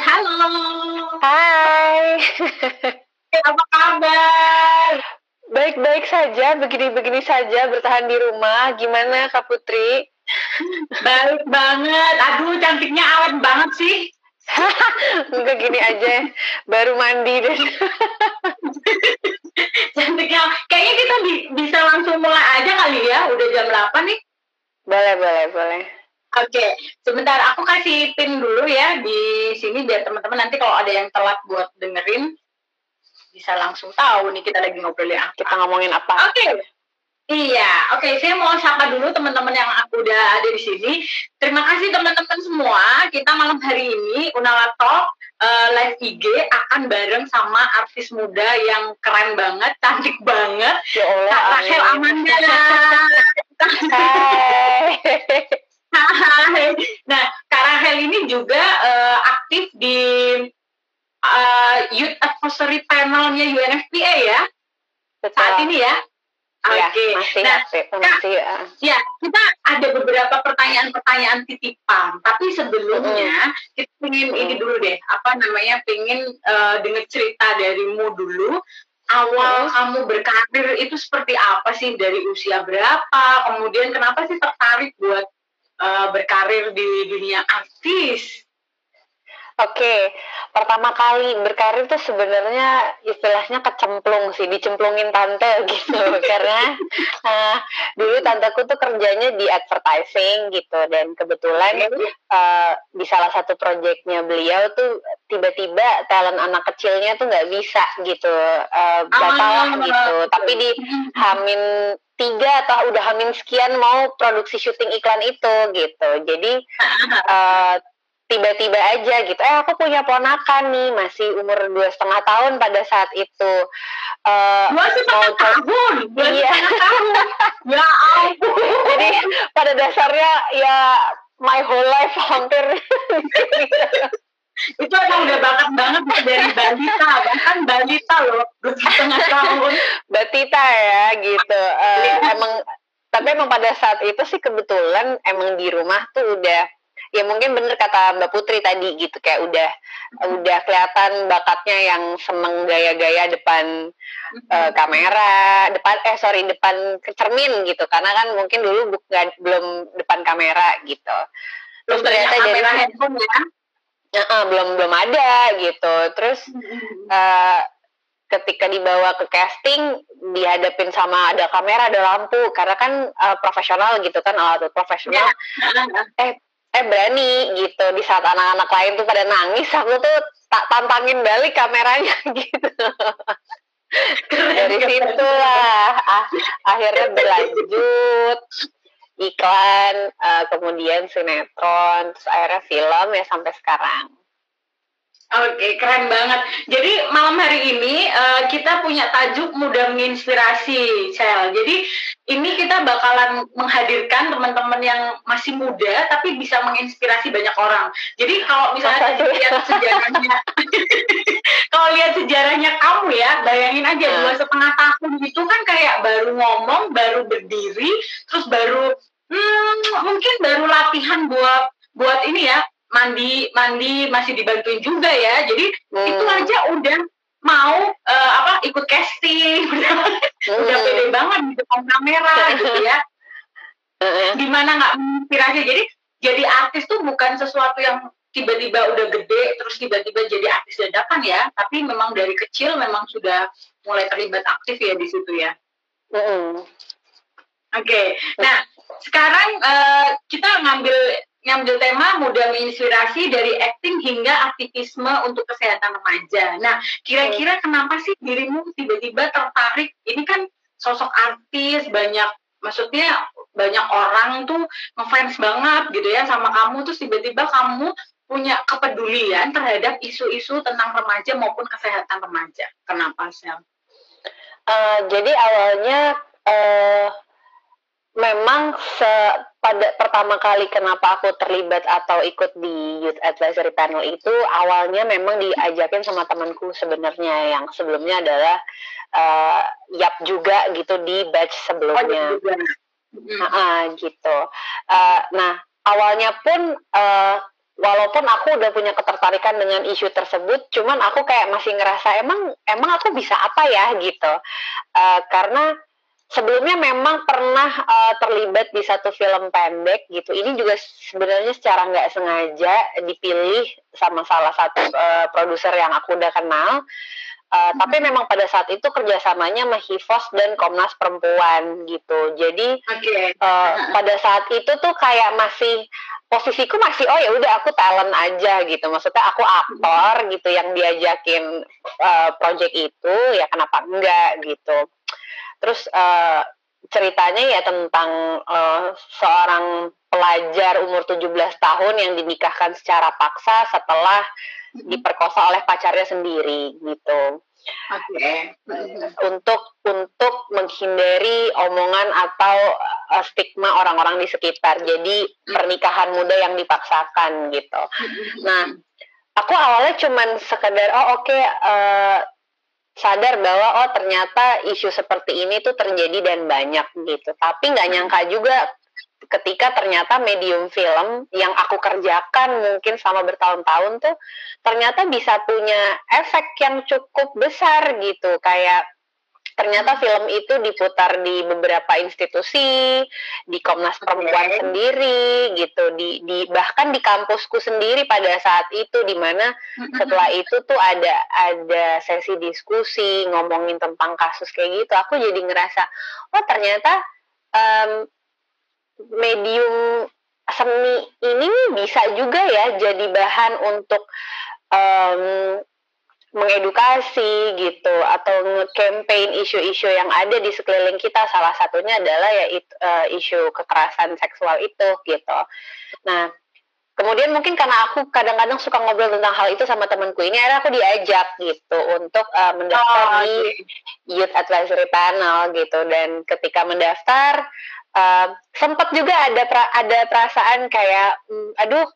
halo. Hai. Apa kabar? Baik-baik saja, begini-begini saja, bertahan di rumah. Gimana Kak Putri? Baik banget. Aduh, cantiknya awet banget sih. Enggak gini aja, baru mandi dan cantiknya. Kayaknya kita bi bisa langsung mulai aja kali ya. Udah jam 8 nih. boleh, boleh, boleh. Oke, sebentar aku kasih pin dulu ya di sini biar teman-teman nanti kalau ada yang telat buat dengerin bisa langsung tahu nih kita lagi ngobrolin apa. Kita ngomongin apa? Oke. Iya, oke. Saya mau sapa dulu teman-teman yang udah ada di sini. Terima kasih teman-teman semua. Kita malam hari ini Unala Talk uh, live IG akan bareng sama artis muda yang keren banget, cantik banget. Ya Allah, Kak Rachel. Amanda. Hai. Nah, Kak Rahel ini juga uh, aktif di uh, Youth Advisory Panelnya UNFPA ya, Betul. saat ini ya. Ya, Oke. masih, Nah, masih, Kak, masih. uh, Ya, kita ada beberapa pertanyaan-pertanyaan titipan. Tapi sebelumnya kita ingin ini dulu deh, apa namanya, pengen uh, dengar cerita darimu dulu. Awal Mm. kamu berkarir itu seperti apa sih? Dari usia berapa? Kemudian kenapa sih tertarik buat uh, berkarir di dunia artis? Oke, pertama kali berkarir tuh sebenarnya istilahnya kecemplung sih, dicemplungin tante gitu. Karena uh, dulu tanteku tuh kerjanya di advertising gitu, dan kebetulan uh, di salah satu proyeknya beliau tuh tiba-tiba talent anak kecilnya tuh nggak bisa gitu, uh, batal gitu. Tapi di Hamin tiga atau udah Hamin sekian mau produksi syuting iklan itu gitu. Jadi uh, tiba-tiba aja gitu eh aku punya ponakan nih masih umur dua setengah tahun pada saat itu uh, Dua setengah tahun, dua Iya. setengah tahun. Ya ampun. jadi pada dasarnya ya my whole life hampir itu emang udah bakat banget dari balita bahkan balita loh dua setengah tahun batita ya gitu Uh, emang tapi emang pada saat itu sih kebetulan emang di rumah tuh udah ya mungkin bener kata Mbak Putri tadi gitu kayak udah udah kelihatan bakatnya yang seneng gaya-gaya depan eh, kamera depan eh sorry depan cermin gitu. Karena kan mungkin dulu bukan belum depan kamera gitu. Terus ternyata jadi handphone ya? Ya, eh, belum belum ada gitu. Terus eh, ketika dibawa ke casting dihadapin sama ada kamera ada lampu. Karena kan eh, profesional gitu kan alat profesional. Eh eh berani gitu. Di saat anak-anak lain tuh pada nangis aku tuh tak tantangin balik kameranya gitu. Dari situlah ah, akhirnya berlanjut. Iklan eh, kemudian sinetron terus akhirnya film ya sampai sekarang Oke, keren banget. Jadi malam hari ini eh, kita punya tajuk mudah menginspirasi, Cel. Jadi ini kita bakalan menghadirkan teman-teman yang masih muda tapi bisa menginspirasi banyak orang. Jadi kalau misalnya lihat sejarahnya, kalau lihat sejarahnya kamu ya, bayangin aja Hmm. dua setengah tahun itu kan kayak baru ngomong, baru berdiri, terus baru hmm, mungkin baru latihan buat buat ini ya mandi mandi masih dibantuin juga ya. Jadi Hmm. itu aja udah mau eh, apa ikut casting. Udah udah Hmm. pede banget di depan kamera gitu ya. Gimana nggak menginspirasi? Jadi jadi artis tuh bukan sesuatu yang tiba-tiba udah gede terus tiba-tiba jadi artis dadakan ya. Tapi memang dari kecil memang sudah mulai terlibat aktif ya di situ ya. Mm-mm. Oke, nah sekarang eh, kita ngambil ngambil tema mudah menginspirasi dari acting hingga aktivisme untuk kesehatan remaja. Nah, kira-kira kenapa sih dirimu tiba-tiba tertarik? Ini kan sosok artis banyak, maksudnya banyak orang tuh ngefans banget gitu ya sama kamu, terus tiba-tiba kamu punya kepedulian terhadap isu-isu tentang remaja maupun kesehatan remaja. Kenapa sih? Eh, jadi awalnya eh, memang se pada pertama kali kenapa aku terlibat atau ikut di Youth Advisory Panel itu awalnya memang diajakin sama temanku sebenarnya yang sebelumnya adalah eh, Yap juga gitu di batch sebelumnya. Oh, juga. Mm. Ah, gitu. Eh, nah awalnya pun eh, walaupun aku udah punya ketertarikan dengan isu tersebut, cuman aku kayak masih ngerasa emang emang aku bisa apa ya gitu, uh, karena sebelumnya memang pernah uh, terlibat di satu film pendek gitu. Ini juga sebenarnya secara nggak sengaja dipilih sama salah satu uh, produser yang aku udah kenal. Uh, tapi hmm. memang pada saat itu kerjasamanya sama Hivos dan Komnas Perempuan gitu. Jadi okay. uh, pada saat itu tuh kayak masih posisiku masih oh ya udah aku talent aja gitu. Maksudnya aku aktor gitu yang diajakin uh, project itu ya kenapa enggak gitu. Terus uh, ceritanya ya tentang uh, seorang pelajar umur 17 tahun yang dinikahkan secara paksa setelah diperkosa oleh pacarnya sendiri gitu. Oke. Okay. Untuk untuk menghindari omongan atau uh, stigma orang-orang di sekitar. Jadi pernikahan muda yang dipaksakan gitu. Nah, aku awalnya cuman sekedar oh oke okay, uh, sadar bahwa oh ternyata isu seperti ini tuh terjadi dan banyak gitu. Tapi nggak nyangka juga ketika ternyata medium film yang aku kerjakan mungkin selama bertahun-tahun tuh ternyata bisa punya efek yang cukup besar gitu kayak ternyata film itu diputar di beberapa institusi, di Komnas Perempuan okay. sendiri gitu, di, di bahkan di kampusku sendiri pada saat itu di mana setelah itu tuh ada ada sesi diskusi ngomongin tentang kasus kayak gitu, aku jadi ngerasa oh ternyata um, medium seni ini bisa juga ya jadi bahan untuk um, mengedukasi gitu atau nge-campaign isu-isu yang ada di sekeliling kita. Salah satunya adalah ya it, uh, isu kekerasan seksual itu gitu. Nah, kemudian mungkin karena aku kadang-kadang suka ngobrol tentang hal itu sama temanku ini akhirnya aku diajak gitu untuk uh, mendaftar oh, di Youth Advisory Panel gitu. Dan ketika mendaftar uh, sempat juga ada pra, ada perasaan kayak mm, aduh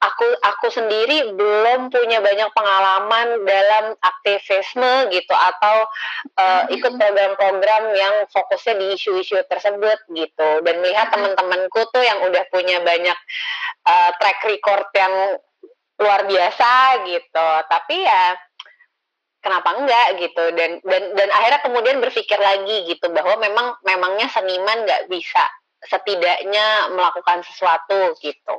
aku aku sendiri belum punya banyak pengalaman dalam aktivisme gitu atau uh, ikut program-program yang fokusnya di isu-isu tersebut gitu. Dan melihat teman-temanku tuh yang udah punya banyak uh, track record yang luar biasa gitu. Tapi ya kenapa enggak gitu? Dan dan dan akhirnya kemudian berpikir lagi gitu bahwa memang memangnya seniman nggak bisa setidaknya melakukan sesuatu gitu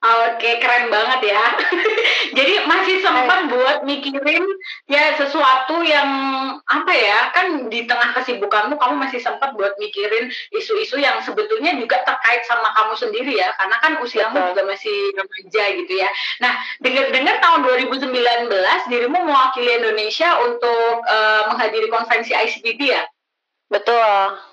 Oke, keren banget ya. Jadi masih sempat buat mikirin ya sesuatu yang apa ya, kan di tengah kesibukanmu kamu masih sempat buat mikirin isu-isu yang sebetulnya juga terkait sama kamu sendiri ya, karena kan usiamu Betul. juga masih remaja gitu ya. Nah, dengar-dengar tahun 2019 dirimu mewakili Indonesia untuk uh, menghadiri konferensi ICPD ya? Betul.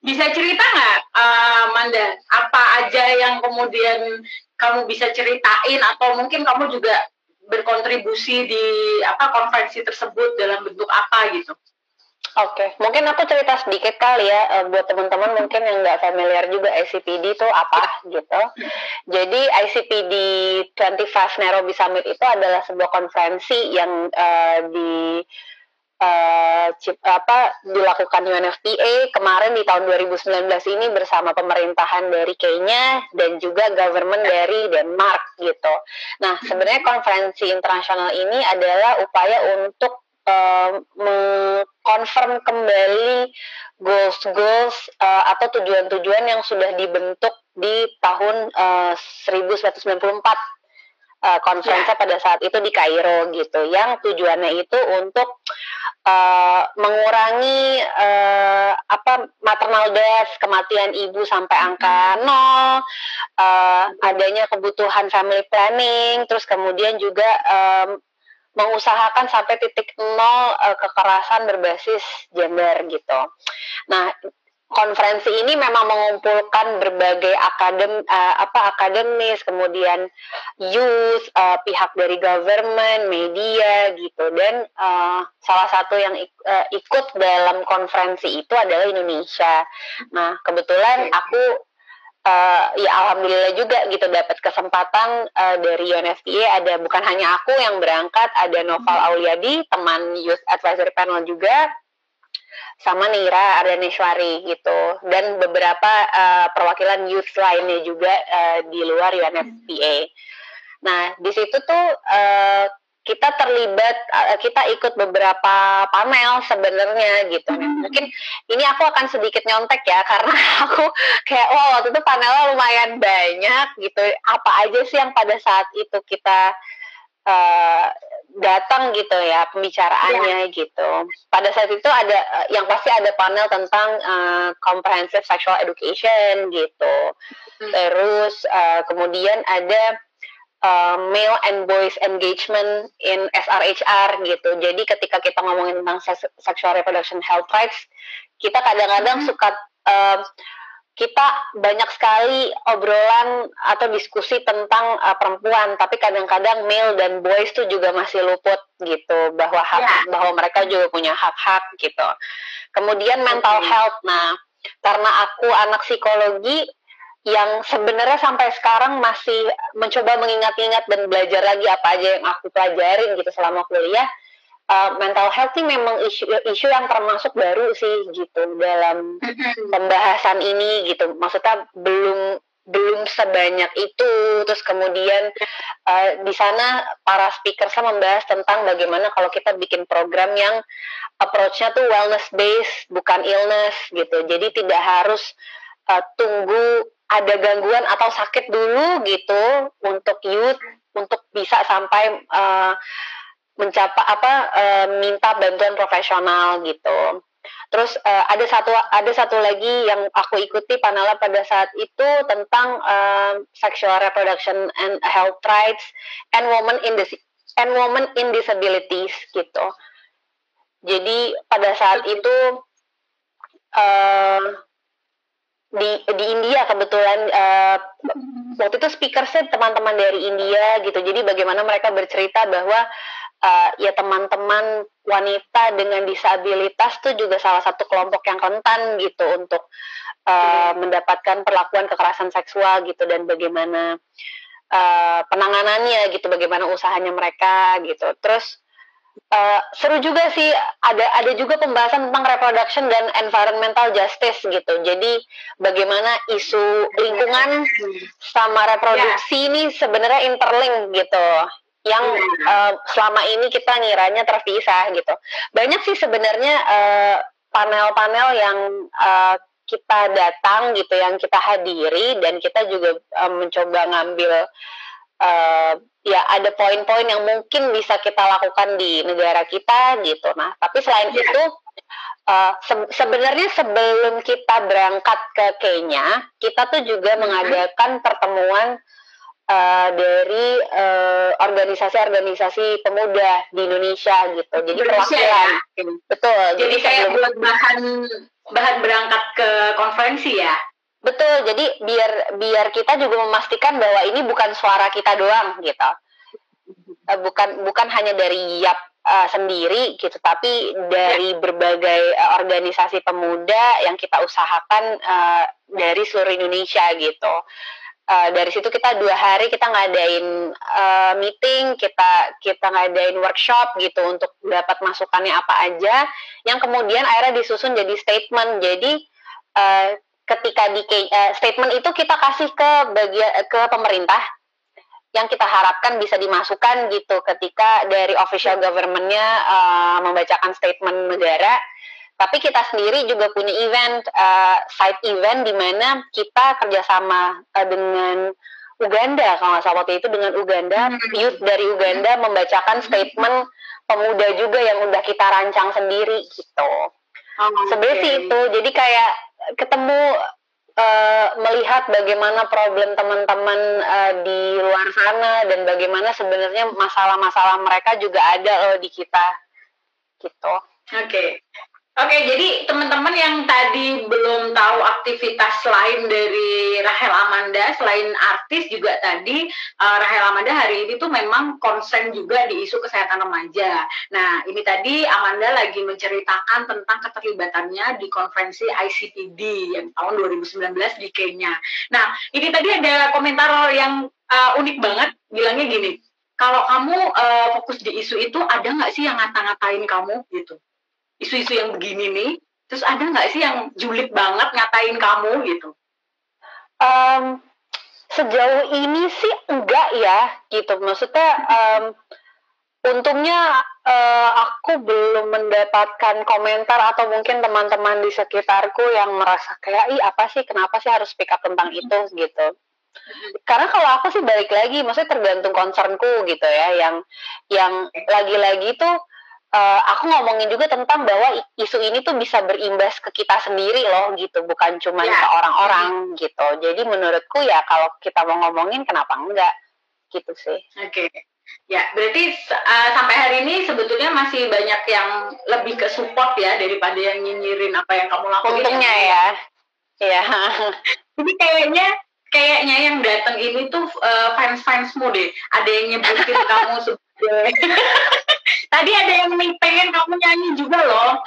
Bisa cerita nggak, uh, Manda, apa aja yang kemudian kamu bisa ceritain atau mungkin kamu juga berkontribusi di apa konferensi tersebut dalam bentuk apa gitu? Oke, okay. mungkin aku cerita sedikit kali ya uh, buat teman-teman mungkin yang nggak familiar juga ICPD itu apa gitu. Jadi ICPD 25 Nairobi Summit itu adalah sebuah konferensi yang uh, di uh, apa dilakukan UNFPA kemarin di tahun 2019 ini bersama pemerintahan dari Kenya dan juga government dari Denmark gitu. Nah, sebenarnya konferensi internasional ini adalah upaya untuk uh, mengkonfirm kembali goals-goals uh, atau tujuan-tujuan yang sudah dibentuk di tahun uh, 1994 uh, konferensi yeah. pada saat itu di Kairo gitu yang tujuannya itu untuk uh, mengurangi uh, apa maternal death kematian ibu sampai angka nol uh, adanya kebutuhan family planning terus kemudian juga um, mengusahakan sampai titik nol uh, kekerasan berbasis gender gitu. Nah, konferensi ini memang mengumpulkan berbagai akadem uh, apa akademis kemudian youth uh, pihak dari government media gitu. Dan uh, salah satu yang ik, uh, ikut dalam konferensi itu adalah Indonesia. Nah kebetulan aku uh, ya alhamdulillah juga gitu dapat kesempatan uh, dari UNFPA ada bukan hanya aku yang berangkat ada Noval Auliadi teman youth advisory panel juga sama Nira Ardaneshwari gitu dan beberapa uh, perwakilan youth lainnya juga uh, di luar UNFPA. Nah di situ tuh uh, kita terlibat uh, kita ikut beberapa panel sebenarnya gitu hmm. mungkin ini aku akan sedikit nyontek ya karena aku kayak wow waktu itu panelnya lumayan banyak gitu apa aja sih yang pada saat itu kita uh, datang gitu ya pembicaraannya ya. gitu pada saat itu ada uh, yang pasti ada panel tentang uh, comprehensive sexual education gitu hmm. terus uh, kemudian ada uh, male and boys engagement in SRHR gitu. Jadi ketika kita ngomongin tentang sexual reproduction health rights, kita kadang-kadang hmm. suka uh, kita banyak sekali obrolan atau diskusi tentang uh, perempuan, tapi kadang-kadang male dan boys tuh juga masih luput gitu bahwa hak yeah. bahwa mereka juga punya hak-hak gitu. Kemudian mental okay. health. Nah, karena aku anak psikologi, yang sebenarnya sampai sekarang masih mencoba mengingat-ingat dan belajar lagi apa aja yang aku pelajarin gitu selama kuliah uh, mental health sih memang isu isu yang termasuk baru sih gitu dalam pembahasan ini gitu. Maksudnya belum belum sebanyak itu. Terus kemudian uh, di sana para speaker saya membahas tentang bagaimana kalau kita bikin program yang approach-nya tuh wellness based bukan illness gitu. Jadi tidak harus uh, tunggu ada gangguan atau sakit dulu gitu untuk youth untuk bisa sampai uh, mencapai apa uh, minta bantuan profesional gitu. Terus uh, ada satu ada satu lagi yang aku ikuti panelnya pada saat itu tentang uh, sexual reproduction and health rights and women in the and women in disabilities gitu. Jadi pada saat itu uh, di di India kebetulan uh, waktu itu speaker saya teman-teman dari India gitu jadi bagaimana mereka bercerita bahwa uh, ya teman-teman wanita dengan disabilitas tuh juga salah satu kelompok yang rentan gitu untuk uh, mendapatkan perlakuan kekerasan seksual gitu dan bagaimana uh, penanganannya gitu bagaimana usahanya mereka gitu. Terus uh, seru juga sih ada ada juga pembahasan tentang reproduction dan environmental justice gitu. Jadi bagaimana isu lingkungan sama reproduksi yeah. ini sebenarnya interlink gitu yang uh, selama ini kita ngiranya terpisah gitu banyak sih sebenarnya panel panel-panel yang uh, kita datang gitu yang kita hadiri dan kita juga uh, mencoba ngambil uh, ya ada poin-poin yang mungkin bisa kita lakukan di negara kita gitu. Nah, tapi selain yeah. itu uh, se sebenarnya sebelum kita berangkat ke Kenya, kita tuh juga mm -hmm. mengadakan pertemuan uh, dari organisasi-organisasi uh, pemuda di Indonesia gitu. Jadi perwakilan. Ya? Betul. Jadi, jadi kayak buat bahan bahan berangkat ke konferensi ya. Betul, jadi biar biar kita juga memastikan bahwa ini bukan suara kita doang gitu. Eh, bukan bukan hanya dari YAP uh, sendiri gitu, tapi dari ya. berbagai uh, organisasi pemuda yang kita usahakan uh, dari seluruh Indonesia gitu. Uh, dari situ kita dua hari kita ngadain uh, meeting, kita kita ngadain workshop gitu untuk dapat masukannya apa aja, yang kemudian akhirnya disusun jadi statement. Jadi uh, ketika di uh, statement itu kita kasih ke bagian ke pemerintah yang kita harapkan bisa dimasukkan gitu ketika dari official governmentnya uh, membacakan statement negara tapi kita sendiri juga punya event uh, side event di mana kita kerjasama uh, dengan Uganda kalau nggak salah waktu itu dengan Uganda hmm. youth dari Uganda membacakan statement pemuda juga yang udah kita rancang sendiri gitu oh, sebenarnya sih itu jadi kayak ketemu uh, melihat bagaimana problem teman-teman uh, di luar sana dan bagaimana sebenarnya masalah-masalah mereka juga ada loh di kita gitu. Oke. Okay. Oke, jadi teman-teman yang tadi belum tahu aktivitas lain dari Rahel Amanda selain artis juga tadi uh, Rahel Amanda hari ini tuh memang konsen juga di isu kesehatan remaja. Nah, ini tadi Amanda lagi menceritakan tentang keterlibatannya di konferensi ICPD yang tahun 2019 di Kenya. Nah, ini tadi ada komentar yang uh, unik banget, bilangnya gini, kalau kamu uh, fokus di isu itu ada nggak sih yang ngata-ngatain kamu gitu? Isu-isu yang begini nih terus ada nggak sih yang julid banget ngatain kamu gitu? Um, sejauh ini sih enggak ya gitu. Maksudnya um, untungnya uh, aku belum mendapatkan komentar atau mungkin teman-teman di sekitarku yang merasa kayak ih apa sih? Kenapa sih harus speak up tentang itu? gitu. Karena kalau aku sih balik lagi maksudnya tergantung concernku gitu ya yang yang lagi-lagi tuh uh, aku ngomongin juga tentang bahwa isu ini tuh bisa berimbas ke kita sendiri loh gitu bukan cuma ya. ke orang-orang hmm. gitu jadi menurutku ya kalau kita mau ngomongin kenapa enggak gitu sih oke okay. Ya, berarti uh, sampai hari ini sebetulnya masih banyak yang lebih ke support ya daripada yang nyinyirin apa yang kamu lakukan. Untungnya ya. Iya. Ini kayaknya kayaknya yang datang ini tuh uh, fans-fansmu deh. Ada yang nyebutin kamu sebagai Tadi ada yang pengen kamu nyanyi juga loh.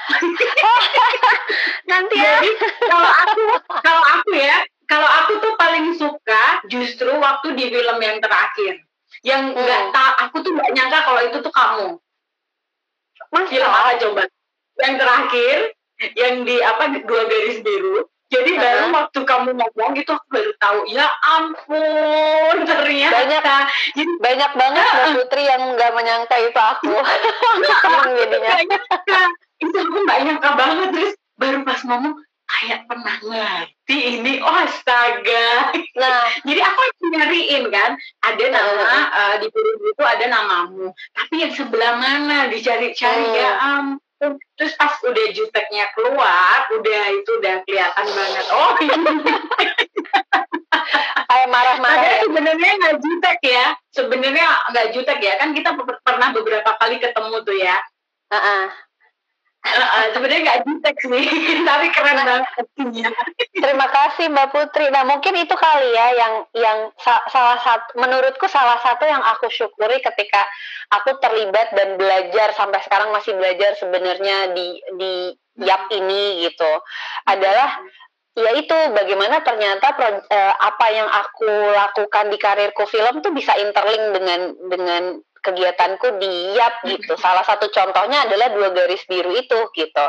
Nanti ya. Jadi kalau aku kalau aku ya, kalau aku tuh paling suka justru waktu di film yang terakhir yang nggak hmm. tak aku tuh nggak nyangka kalau itu tuh kamu Mas film apa coba yang terakhir yang di apa dua garis biru jadi uh -huh. baru waktu kamu ngomong gitu aku baru tahu ya ampun ternyata. Banyak jadi banyak banget Mbak Putri yang nggak menyangka itu aku. Jadinya. Itu aku nggak nyangka banget terus baru pas ngomong kayak pernah ngerti ini oh astaga. Nah. Jadi aku nyariin kan ada nama uh, di buku itu ada namamu. Tapi yang sebelah mana dicari-cari hmm. ya ampun terus pas udah juteknya keluar udah itu udah kelihatan banget. Oh kayak marah-marah. Sebenarnya nggak jutek ya. Sebenarnya nggak jutek ya. Kan kita pernah beberapa kali ketemu tuh ya. Uh -uh Sebenarnya nggak jutek sih, tapi keren banget Terima kasih Mbak Putri. Nah mungkin itu kali ya yang yang sa salah satu menurutku salah satu yang aku syukuri ketika aku terlibat dan belajar sampai sekarang masih belajar sebenarnya di di YAP ini gitu adalah ya itu bagaimana ternyata pro, uh, apa yang aku lakukan di karirku film tuh bisa interlink dengan dengan kegiatanku di YAP gitu. Salah satu contohnya adalah dua garis biru itu gitu.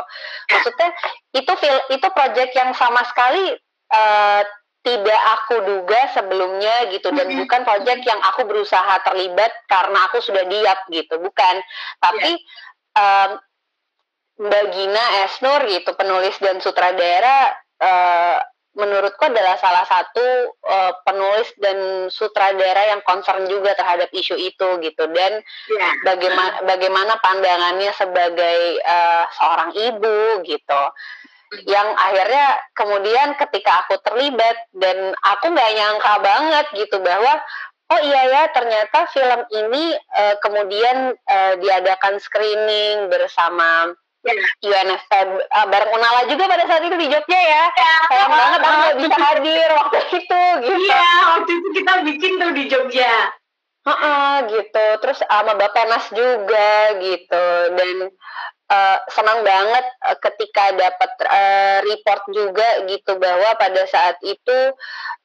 Maksudnya itu fil itu project yang sama sekali uh, tidak aku duga sebelumnya gitu dan bukan project yang aku berusaha terlibat karena aku sudah di YAP gitu, bukan. Tapi um, Mbak Gina Esnur gitu penulis dan sutradara uh, menurutku adalah salah satu uh, penulis dan sutradara yang concern juga terhadap isu itu gitu. Dan yeah. bagaimana bagaimana pandangannya sebagai uh, seorang ibu gitu. Yang akhirnya kemudian ketika aku terlibat dan aku nggak nyangka banget gitu bahwa oh iya ya ternyata film ini uh, kemudian uh, diadakan screening bersama UNFP uh, eh, bareng Unala juga pada saat itu di Jogja ya. ya Sayang oh, banget aku nggak bisa hadir waktu itu gitu. Iya, waktu itu kita bikin tuh di Jogja. Uh -uh, gitu. Terus sama Bapak Nas juga gitu. Dan uh, senang banget uh, ketika dapat uh, report juga gitu bahwa pada saat itu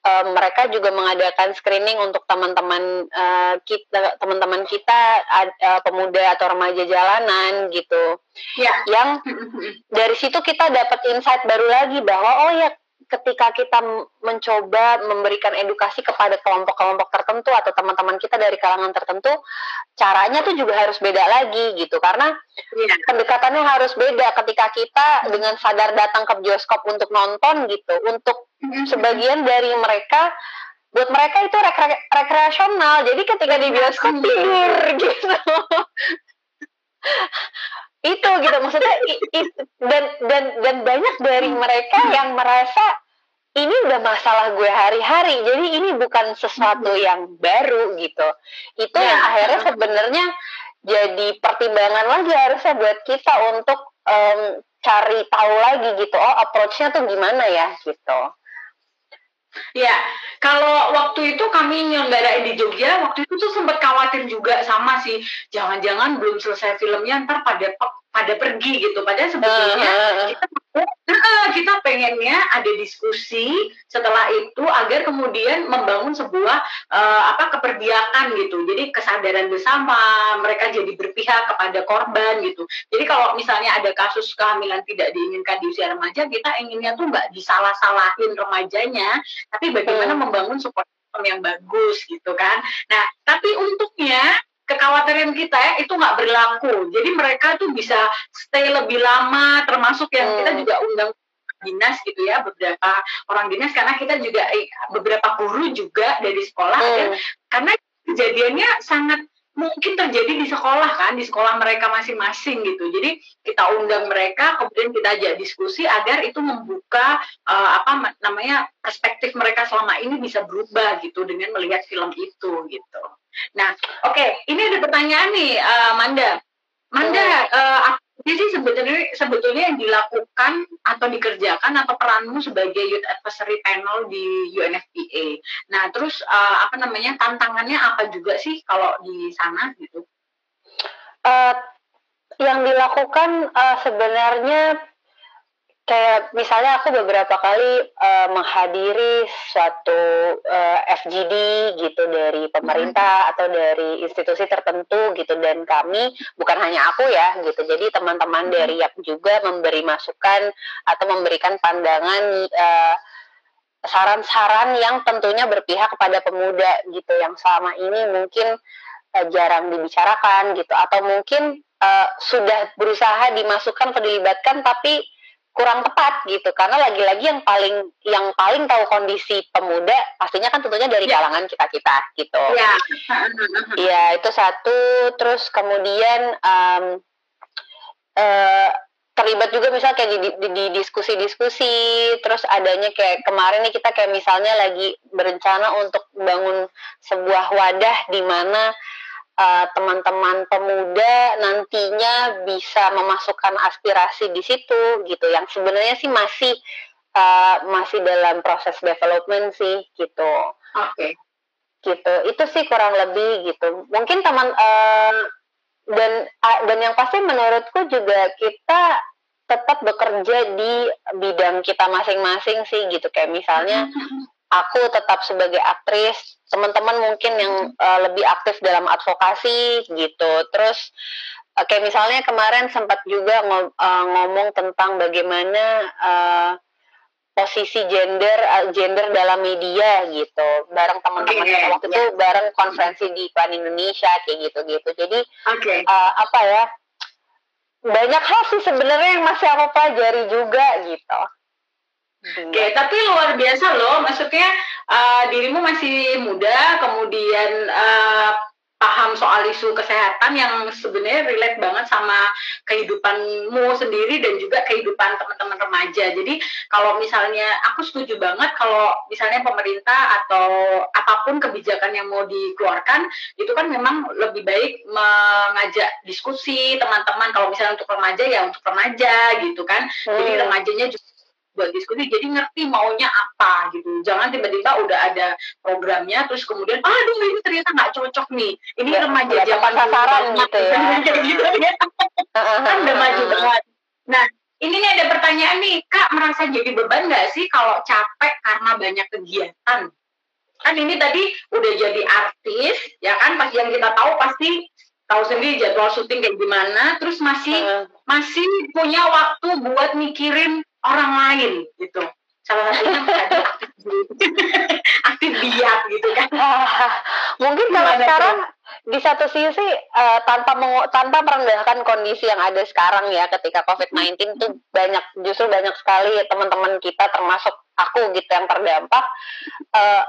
uh, mereka juga mengadakan screening untuk teman-teman uh, kita teman-teman kita uh, pemuda atau remaja jalanan gitu. Ya. Yang dari situ kita dapat insight baru lagi bahwa oh ya ketika kita mencoba memberikan edukasi kepada kelompok-kelompok tertentu atau teman-teman kita dari kalangan tertentu, caranya tuh juga harus beda lagi gitu karena ya. pendekatannya harus beda ketika kita dengan sadar datang ke bioskop untuk nonton gitu. Untuk sebagian dari mereka buat mereka itu rekre rekreasional. Jadi ketika di bioskop tidur gitu. itu gitu maksudnya i, i, dan dan dan banyak dari mereka yang merasa ini udah masalah gue hari-hari jadi ini bukan sesuatu yang baru gitu. Itu ya. yang akhirnya sebenarnya jadi pertimbangan lagi harusnya buat kita untuk um, cari tahu lagi gitu oh approachnya tuh gimana ya? Gitu Ya, kalau waktu itu kami nyelenggarain di Jogja, waktu itu tuh sempat khawatir juga sama sih, jangan-jangan belum selesai filmnya ntar pada pada pergi gitu. Padahal sebetulnya uh, uh, kita, uh, kita pengennya ada diskusi setelah itu agar kemudian membangun sebuah uh, apa keperbiakan gitu. Jadi kesadaran bersama, mereka jadi berpihak kepada korban gitu. Jadi kalau misalnya ada kasus kehamilan tidak diinginkan di usia remaja, kita inginnya tuh nggak disalah-salahin remajanya, tapi bagaimana hmm. membangun support yang bagus gitu kan. Nah, tapi untuknya kekhawatiran kita ya itu nggak berlaku. Jadi mereka tuh bisa stay lebih lama, termasuk yang hmm. kita juga undang dinas gitu ya beberapa orang dinas karena kita juga eh, beberapa guru juga dari sekolah hmm. ya, karena kejadiannya sangat mungkin terjadi di sekolah kan di sekolah mereka masing-masing gitu jadi kita undang mereka kemudian kita ajak diskusi agar itu membuka uh, apa namanya perspektif mereka selama ini bisa berubah gitu dengan melihat film itu gitu Nah, oke, okay, ini ada pertanyaan nih, uh, Manda. Manda, uh, apa sih sebetulnya sebetulnya yang dilakukan atau dikerjakan atau peranmu sebagai youth advisory panel di UNFPA? Nah, terus uh, apa namanya tantangannya apa juga sih kalau di sana gitu? Uh, yang dilakukan uh, sebenarnya kayak misalnya aku beberapa kali uh, menghadiri suatu uh, eh, FGD gitu dari pemerintah hmm. atau dari institusi tertentu gitu dan kami bukan hanya aku ya gitu jadi teman-teman hmm. dari YAP juga memberi masukan atau memberikan pandangan uh, saran-saran yang tentunya berpihak kepada pemuda gitu yang selama ini mungkin uh, jarang dibicarakan gitu atau mungkin uh, sudah berusaha dimasukkan atau dilibatkan tapi kurang tepat gitu. Karena lagi-lagi yang paling yang paling tahu kondisi pemuda pastinya kan tentunya dari ya. kalangan kita kita gitu. Ya. Iya itu satu. Terus kemudian um, uh, terlibat juga misalnya kayak di, di, di diskusi-diskusi. Terus adanya kayak kemarin nih kita kayak misalnya lagi berencana untuk bangun sebuah wadah di mana teman-teman uh, pemuda nantinya bisa memasukkan aspirasi di situ gitu yang sebenarnya sih masih uh, masih dalam proses development sih gitu. Oke. Okay. Gitu. Itu sih kurang lebih gitu. Mungkin teman uh, dan uh, dan yang pasti menurutku juga kita tetap bekerja di bidang kita masing-masing sih gitu kayak misalnya aku tetap sebagai aktris, teman-teman mungkin yang uh, lebih aktif dalam advokasi gitu. Terus uh, kayak misalnya kemarin sempat juga ngom uh, ngomong tentang bagaimana uh, posisi gender uh, gender dalam media gitu. Bareng teman-teman okay, waktu yeah. itu bareng konferensi di Plan Indonesia kayak gitu-gitu. Jadi okay. uh, apa ya? Banyak hal sih sebenarnya yang masih aku pelajari juga gitu. Oke, okay, tapi luar biasa loh. Maksudnya uh, dirimu masih muda, kemudian uh, paham soal isu kesehatan yang sebenarnya relate banget sama kehidupanmu sendiri dan juga kehidupan teman-teman remaja. Jadi kalau misalnya aku setuju banget kalau misalnya pemerintah atau apa pun kebijakan yang mau dikeluarkan itu kan memang lebih baik mengajak diskusi teman-teman kalau misalnya untuk remaja ya untuk remaja gitu kan. Hmm. Jadi remajanya juga buat diskusi jadi ngerti maunya apa gitu. Jangan tiba-tiba udah ada programnya terus kemudian aduh ini ternyata nggak cocok nih. Ini ya, remaja zaman sasaran gitu ya. Gitu ya. Kan udah maju banget. Nah ini nih ada pertanyaan nih kak merasa jadi beban nggak sih kalau capek karena banyak kegiatan? Kan ini tadi udah jadi artis ya kan? Pas yang kita tahu pasti tahu sendiri jadwal syuting kayak gimana terus masih uh. masih punya waktu buat mikirin orang lain gitu. Salah satunya aktif biak gitu kan. Mungkin kalau sekarang di satu sisi uh, tanpa mengu tanpa merendahkan kondisi yang ada sekarang ya ketika COVID-19 itu banyak justru banyak sekali teman-teman kita termasuk aku gitu yang terdampak uh,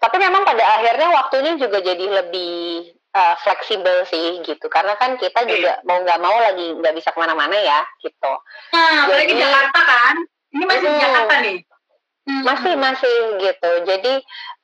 tapi memang pada akhirnya waktunya juga jadi lebih uh, fleksibel sih gitu karena kan kita juga mau nggak mau lagi nggak bisa ke mana-mana ya gitu. Nah, apalagi Jakarta kan? Ini masih hmm, Jakarta nih. Hmm. Masih masih gitu. Jadi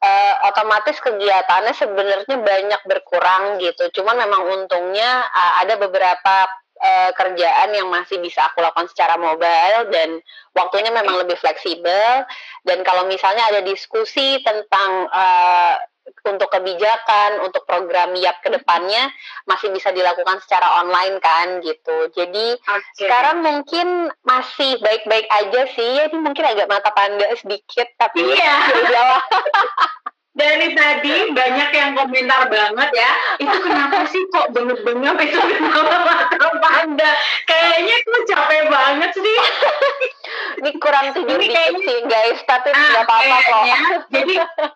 uh, otomatis kegiatannya sebenarnya banyak berkurang gitu. Cuman memang untungnya uh, ada beberapa uh, kerjaan yang masih bisa aku lakukan secara mobile dan waktunya memang lebih fleksibel dan kalau misalnya ada diskusi tentang uh, untuk kebijakan, untuk program YAP ke depannya masih bisa dilakukan secara online kan gitu. Jadi okay. sekarang mungkin masih baik-baik aja sih. Ya ini mungkin agak mata panda sedikit tapi iya. ya dari tadi banyak yang komentar banget ya itu kenapa sih kok bengep-bengep itu kenapa mata panda kayaknya tuh capek banget sih ini kurang tidur ini kayaknya, sih guys tapi ah, nggak apa-apa kok. jadi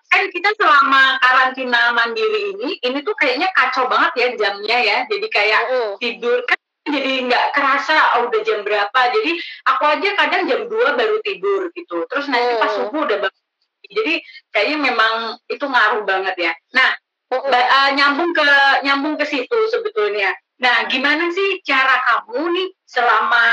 kan kita selama karantina mandiri ini ini tuh kayaknya kacau banget ya jamnya ya. Jadi kayak mm. tidur kan jadi nggak kerasa oh, udah jam berapa? Jadi aku aja kadang jam 2 baru tidur gitu. Terus nanti pas subuh udah bangun. Jadi kayaknya memang itu ngaruh banget ya. Nah, uh, nyambung ke nyambung ke situ sebetulnya. Nah, gimana sih cara kamu nih selama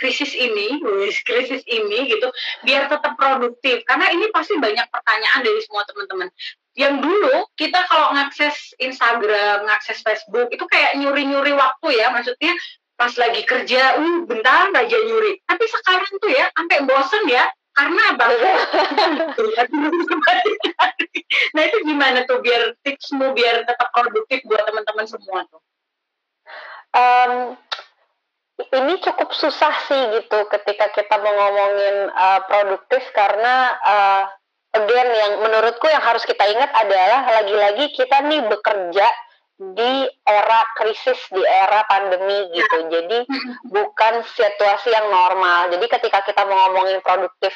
krisis ini, krisis ini gitu, biar tetap produktif? Karena ini pasti banyak pertanyaan dari semua teman-teman. Yang dulu kita kalau ngakses Instagram, ngakses Facebook itu kayak nyuri-nyuri waktu ya, maksudnya pas lagi kerja, uh bentar aja nyuri. Tapi sekarang tuh ya, sampai bosen ya, karena apa? nah itu gimana tuh biar tipsmu biar tetap produktif buat teman-teman semua tuh? Um, ini cukup susah sih gitu ketika kita mau ngomongin uh, produktif karena uh, again yang menurutku yang harus kita ingat adalah lagi-lagi kita nih bekerja di era krisis, di era pandemi gitu. Jadi bukan situasi yang normal. Jadi ketika kita mau ngomongin produktif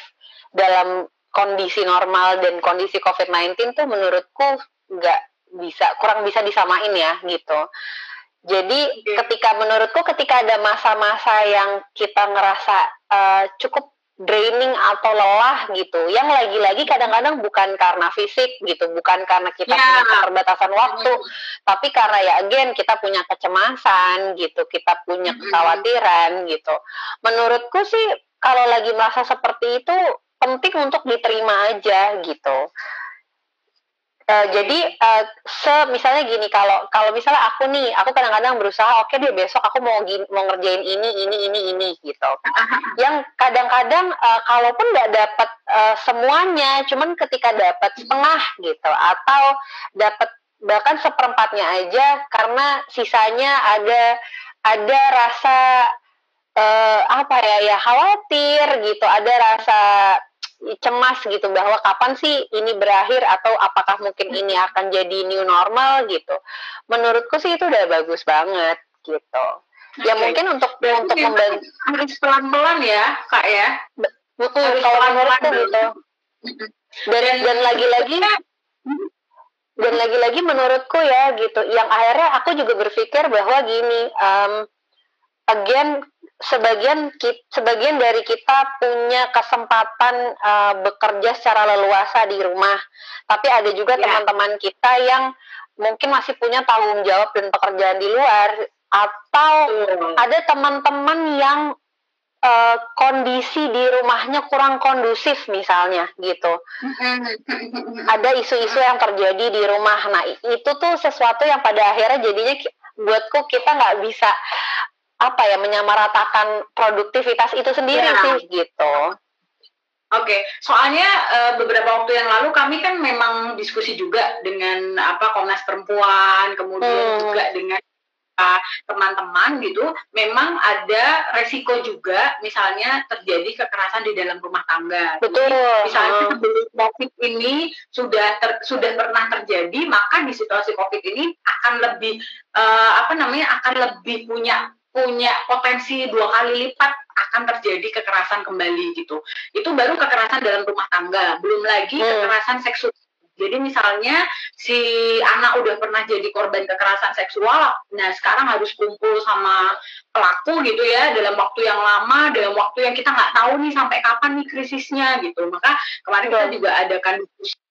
dalam kondisi normal dan kondisi COVID-19 tuh menurutku nggak bisa, kurang bisa disamain ya gitu. Jadi okay. ketika menurutku ketika ada masa-masa yang kita ngerasa uh, cukup draining atau lelah gitu yang lagi-lagi kadang-kadang bukan karena fisik gitu bukan karena kita yeah. punya keterbatasan waktu mm. tapi karena ya again kita punya kecemasan gitu kita punya kekhawatiran gitu menurutku sih kalau lagi merasa seperti itu penting untuk diterima aja gitu Uh, jadi uh, se misalnya gini kalau kalau misalnya aku nih aku kadang-kadang berusaha oke okay deh besok aku mau gini, mau ngerjain ini ini ini ini gitu. Yang kadang-kadang uh, kalaupun nggak dapat uh, semuanya cuman ketika dapat setengah gitu atau dapat bahkan seperempatnya aja karena sisanya ada ada rasa uh, apa ya ya khawatir gitu ada rasa cemas gitu bahwa kapan sih ini berakhir atau apakah mungkin ini akan jadi new normal gitu. Menurutku sih itu udah bagus banget gitu. Okay. Ya mungkin untuk Berarti untuk membantu harus pelan-pelan ya, Kak ya. Mm -mm, kalau menurutku gitu. Dan dan lagi-lagi dan lagi-lagi menurutku ya gitu. Yang akhirnya aku juga berpikir bahwa gini, um, again sebagian sebagian dari kita punya kesempatan uh, bekerja secara leluasa di rumah, tapi ada juga ya. teman-teman kita yang mungkin masih punya tanggung jawab dan pekerjaan di luar, atau hmm. ada teman-teman yang uh, kondisi di rumahnya kurang kondusif misalnya gitu. ada isu-isu yang terjadi di rumah. Nah itu tuh sesuatu yang pada akhirnya jadinya buatku kita nggak bisa apa ya menyamaratakan produktivitas itu sendiri ya. sih gitu. Oke, okay. soalnya uh, beberapa waktu yang lalu kami kan memang diskusi juga dengan apa Komnas Perempuan, kemudian hmm. juga dengan teman-teman gitu, memang ada resiko juga misalnya terjadi kekerasan di dalam rumah tangga. Betul. Jadi, misalnya sebelum COVID ini sudah ter, sudah pernah terjadi, maka di situasi COVID ini akan lebih uh, apa namanya akan lebih punya punya potensi dua kali lipat akan terjadi kekerasan kembali gitu. Itu baru kekerasan dalam rumah tangga, belum lagi hmm. kekerasan seksual. Jadi misalnya si anak udah pernah jadi korban kekerasan seksual, nah sekarang harus kumpul sama pelaku gitu ya dalam waktu yang lama, dalam waktu yang kita nggak tahu nih sampai kapan nih krisisnya gitu. Maka kemarin kita juga adakan diskusi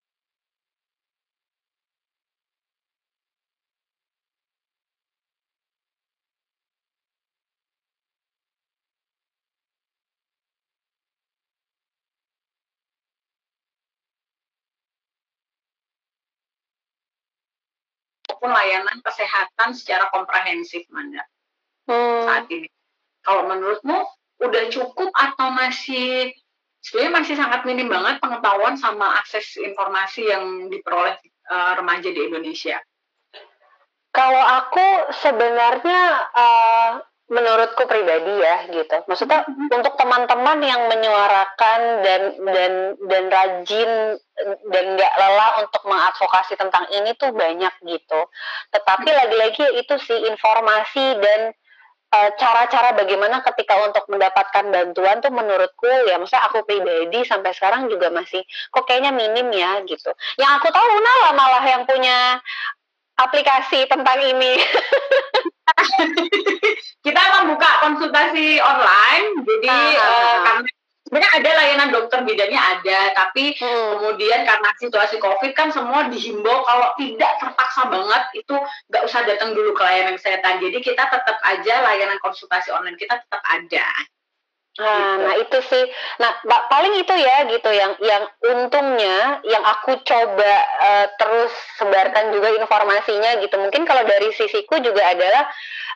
maupun layanan kesehatan secara komprehensif Manda hmm. saat ini. Kalau menurutmu udah cukup atau masih sebenarnya masih sangat minim banget pengetahuan sama akses informasi yang diperoleh uh, remaja di Indonesia. Kalau aku sebenarnya uh, menurutku pribadi ya gitu. Maksudnya mm-hmm. untuk teman-teman yang menyuarakan dan dan dan rajin dan nggak lelah untuk mengadvokasi tentang ini tuh banyak gitu. Tetapi mm-hmm. lagi-lagi itu sih informasi dan cara e, cara-cara bagaimana ketika untuk mendapatkan bantuan tuh menurutku ya maksudnya aku pribadi sampai sekarang juga masih kok kayaknya minim ya gitu. Yang aku tahu Nala malah yang punya aplikasi tentang ini. kita membuka konsultasi online, jadi uh, uh, karena sebenarnya ada layanan dokter bidangnya ada, tapi hmm. kemudian karena situasi COVID kan semua dihimbau kalau tidak terpaksa banget itu nggak usah datang dulu ke layanan kesehatan. Jadi kita tetap aja layanan konsultasi online kita tetap ada. Nah, gitu. nah itu sih. Nah, paling itu ya gitu yang yang untungnya yang aku coba uh, terus sebarkan juga informasinya gitu. Mungkin kalau dari sisiku juga adalah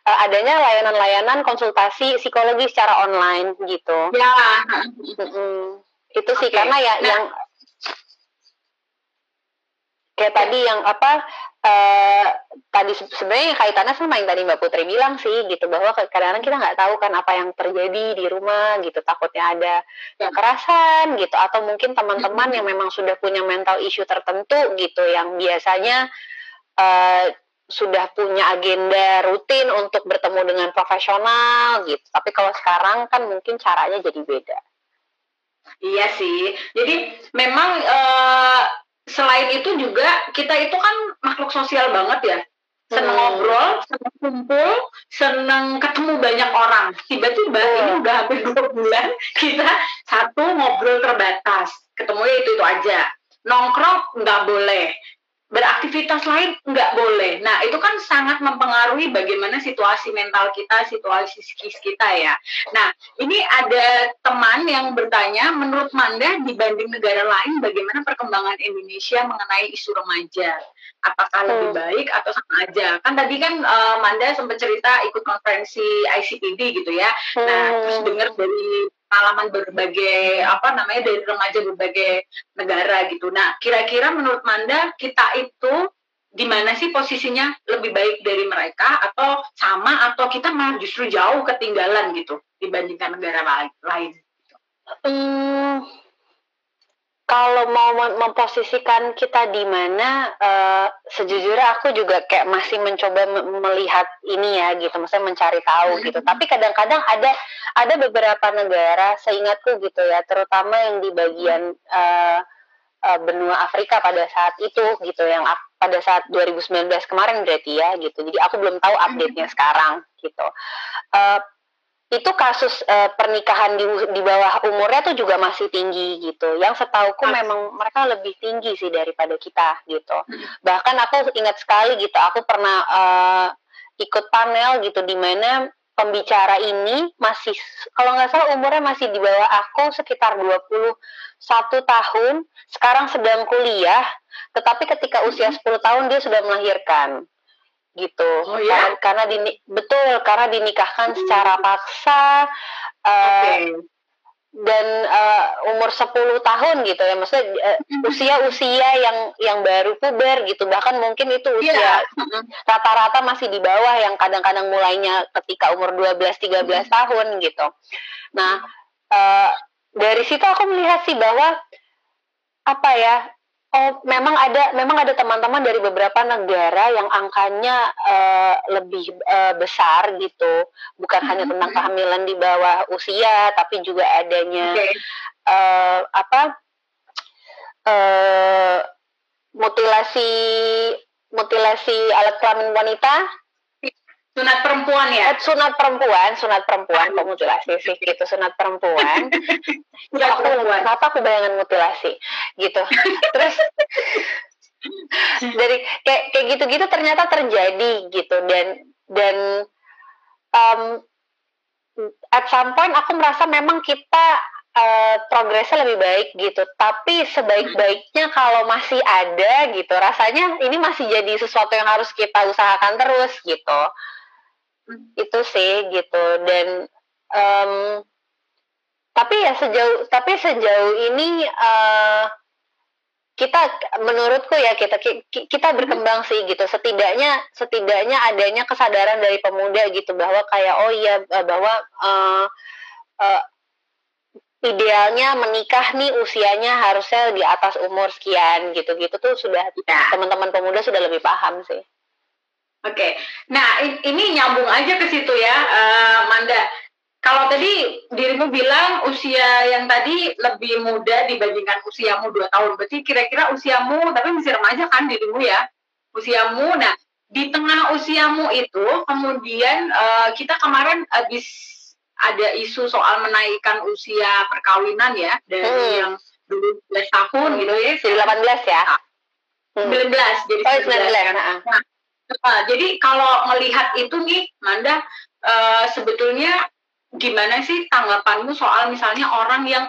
uh, adanya layanan-layanan konsultasi psikologi secara online gitu. Ya. Mm -hmm. Itu sih okay. karena ya nah, yang kayak tadi yang apa uh, tadi sebenarnya kaitannya sama yang tadi Mbak Putri bilang sih gitu bahwa kadang-kadang kita nggak tahu kan apa yang terjadi di rumah gitu takutnya ada kekerasan gitu atau mungkin teman-teman yang memang sudah punya mental issue tertentu gitu yang biasanya uh, sudah punya agenda rutin untuk bertemu dengan profesional gitu. Tapi kalau sekarang kan mungkin caranya jadi beda. Iya sih. Jadi memang uh, selain itu juga kita itu kan makhluk sosial banget ya seneng hmm. ngobrol, seneng kumpul, seneng ketemu banyak orang. Tiba-tiba hmm. ini udah hampir dua bulan kita satu ngobrol terbatas, ketemu ya itu itu aja. Nongkrong nggak boleh, beraktivitas lain nggak boleh. Nah, itu kan sangat mempengaruhi bagaimana situasi mental kita, situasi psikis kita ya. Nah, ini ada teman yang bertanya, menurut Manda dibanding negara lain, bagaimana perkembangan Indonesia mengenai isu remaja? Apakah hmm. lebih baik atau sama aja? Kan tadi kan uh, Manda sempat cerita ikut konferensi ICPD gitu ya. Hmm. Nah, terus dengar dari pengalaman berbagai apa namanya dari remaja berbagai negara gitu. Nah, kira-kira menurut Manda kita itu di mana sih posisinya lebih baik dari mereka atau sama atau kita malah justru jauh ketinggalan gitu dibandingkan negara lain? Hmm, kalau mau memposisikan kita di mana, uh, sejujurnya aku juga kayak masih mencoba melihat ini ya gitu, maksudnya mencari tahu gitu. Tapi kadang-kadang ada ada beberapa negara, seingatku gitu ya, terutama yang di bagian uh, uh, benua Afrika pada saat itu gitu, yang pada saat 2019 kemarin berarti ya gitu. Jadi aku belum tahu update-nya sekarang gitu. Uh, itu kasus uh, pernikahan di di bawah umurnya tuh juga masih tinggi gitu. Yang setauku ah. memang mereka lebih tinggi sih daripada kita gitu. Hmm. Bahkan aku ingat sekali gitu, aku pernah uh, ikut panel gitu di mana pembicara ini masih kalau nggak salah umurnya masih di bawah aku sekitar 21 tahun, sekarang sedang kuliah, tetapi ketika usia 10 tahun dia sudah melahirkan gitu oh, ya? karena dini betul karena dinikahkan hmm. secara paksa uh, okay. dan uh, umur 10 tahun gitu ya maksudnya uh, usia-usia yang yang baru puber gitu bahkan mungkin itu usia iya. rata-rata yeah. masih di bawah yang kadang-kadang mulainya ketika umur 12 13 hmm. tahun gitu nah uh, dari situ aku melihat sih bahwa apa ya Oh, memang ada memang ada teman-teman dari beberapa negara yang angkanya uh, lebih uh, besar gitu. Bukan hanya mm-hmm. tentang kehamilan di bawah usia, tapi juga adanya okay. uh, apa? Uh, mutilasi mutilasi alat kelamin wanita sunat perempuan ya? Eh, sunat perempuan sunat perempuan kok mutilasi sih gitu sunat perempuan. Ya aku perempuan. kenapa aku bayangan mutilasi gitu. Terus dari kayak kayak gitu-gitu ternyata terjadi gitu. Dan dan um, at some point aku merasa memang kita uh, progresnya lebih baik gitu. Tapi sebaik-baiknya kalau masih ada gitu rasanya ini masih jadi sesuatu yang harus kita usahakan terus gitu itu sih gitu dan um, tapi ya sejauh tapi sejauh ini uh, kita menurutku ya kita kita berkembang sih gitu setidaknya setidaknya adanya kesadaran dari pemuda gitu bahwa kayak oh iya bahwa uh, uh, idealnya menikah nih usianya harusnya di atas umur sekian gitu-gitu tuh sudah ya. teman-teman pemuda sudah lebih paham sih. Oke, okay. nah ini nyambung aja ke situ ya, uh, Manda kalau tadi dirimu bilang usia yang tadi lebih muda dibandingkan usiamu dua tahun, berarti kira-kira usiamu, tapi masih remaja kan dirimu ya, usiamu. Nah, di tengah usiamu itu, kemudian uh, kita kemarin habis ada isu soal menaikkan usia perkawinan ya dari hmm. yang dulu 12 tahun gitu ya, jadi 18 ya. Hmm. 19 jadi oh, 19. 19. Nah, nah, nah, jadi kalau melihat itu nih, Manda, uh, sebetulnya gimana sih tanggapanmu soal misalnya orang yang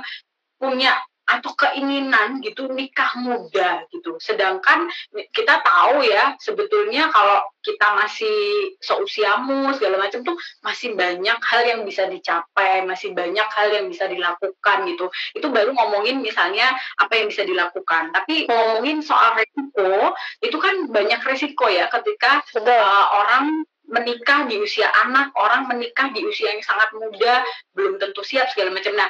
punya atau keinginan gitu nikah muda gitu. Sedangkan kita tahu ya sebetulnya kalau kita masih seusiamu segala macam tuh masih banyak hal yang bisa dicapai, masih banyak hal yang bisa dilakukan gitu. Itu baru ngomongin misalnya apa yang bisa dilakukan. Tapi ngomongin soal resiko itu kan banyak resiko ya ketika uh, orang menikah di usia anak, orang menikah di usia yang sangat muda, belum tentu siap segala macam. Nah,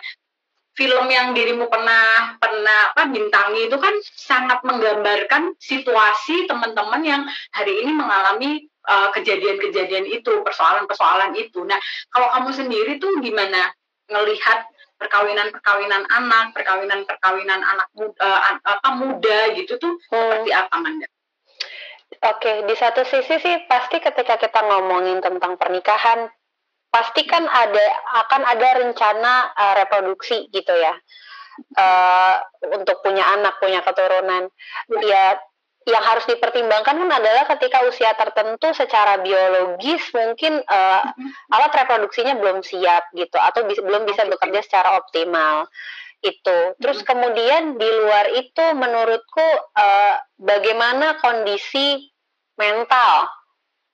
film yang dirimu pernah pernah apa bintangi itu kan sangat menggambarkan situasi teman-teman yang hari ini mengalami uh, kejadian-kejadian itu, persoalan-persoalan itu. Nah, kalau kamu sendiri tuh gimana ngelihat perkawinan-perkawinan anak, perkawinan-perkawinan anak muda, uh, apa muda gitu tuh hmm. seperti apa, Manda? Oke, di satu sisi sih pasti ketika kita ngomongin tentang pernikahan, pasti kan ada akan ada rencana uh, reproduksi gitu ya, uh, untuk punya anak, punya keturunan. Ya, yang harus dipertimbangkan kan adalah ketika usia tertentu secara biologis mungkin uh, alat reproduksinya belum siap gitu, atau bis, belum bisa bekerja secara optimal itu. Terus kemudian di luar itu menurutku uh, bagaimana kondisi mental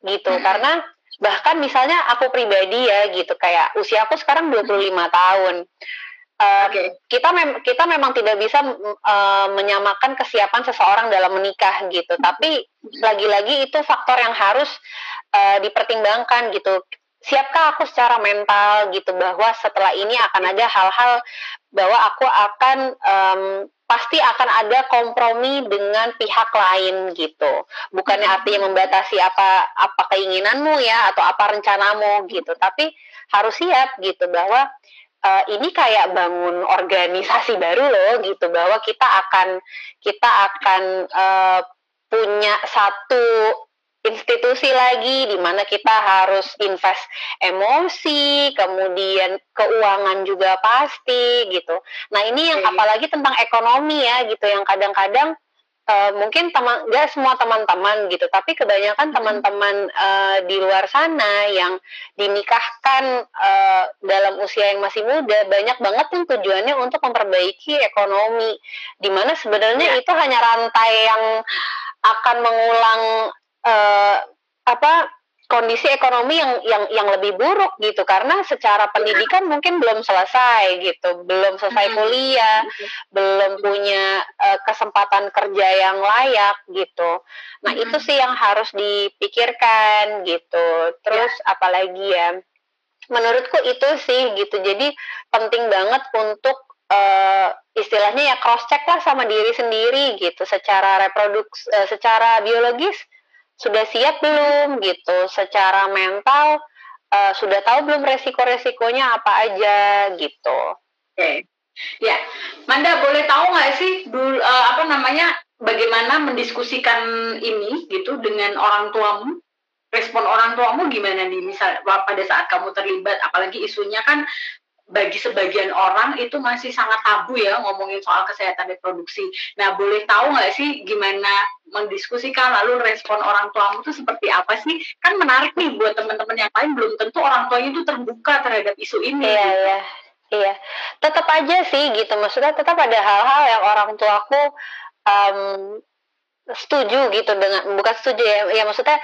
gitu hmm. karena bahkan misalnya aku pribadi ya gitu kayak usia aku sekarang 25 tahun. Uh, okay. kita mem kita memang tidak bisa uh, menyamakan kesiapan seseorang dalam menikah gitu tapi lagi-lagi itu faktor yang harus uh, dipertimbangkan gitu siapkah aku secara mental gitu bahwa setelah ini akan ada hal-hal bahwa aku akan um, pasti akan ada kompromi dengan pihak lain gitu. Bukannya artinya membatasi apa apa keinginanmu ya atau apa rencanamu gitu. Tapi harus siap gitu bahwa uh, ini kayak bangun organisasi baru loh gitu bahwa kita akan kita akan uh, punya satu institusi lagi di mana kita harus invest emosi, kemudian keuangan juga pasti gitu. Nah, ini yang apalagi tentang ekonomi ya gitu yang kadang-kadang uh, mungkin teman nggak semua teman-teman gitu, tapi kebanyakan teman-teman uh, di luar sana yang dinikahkan uh, dalam usia yang masih muda banyak banget yang tujuannya untuk memperbaiki ekonomi, di mana sebenarnya ya. itu hanya rantai yang akan mengulang uh, apa kondisi ekonomi yang yang yang lebih buruk gitu. Karena secara pendidikan mungkin belum selesai gitu. Belum selesai kuliah belum punya uh, kesempatan kerja yang layak gitu. Nah itu sih yang harus dipikirkan gitu. Terus ya. apalagi ya menurutku itu sih gitu. Jadi penting banget untuk uh, istilahnya ya cross check lah sama diri sendiri gitu. Secara reproduksi uh, secara biologis sudah siap belum gitu secara mental uh, sudah tahu belum resiko-resikonya apa aja gitu. Oke. Okay. Ya, Manda boleh tahu nggak sih dulu uh, apa namanya bagaimana mendiskusikan ini gitu dengan orang tuamu? Respon orang tuamu gimana nih misal pada saat kamu terlibat apalagi isunya kan bagi sebagian orang itu masih sangat tabu ya ngomongin soal kesehatan reproduksi. Nah, boleh tahu nggak sih gimana mendiskusikan lalu respon orang tuamu itu seperti apa sih? Kan menarik nih buat teman-teman yang lain belum tentu orang tuanya itu terbuka terhadap isu ini. Iya, iya. Iya. Tetap aja sih gitu. Maksudnya tetap ada hal-hal yang orang tuaku um, setuju gitu dengan bukan setuju ya, ya maksudnya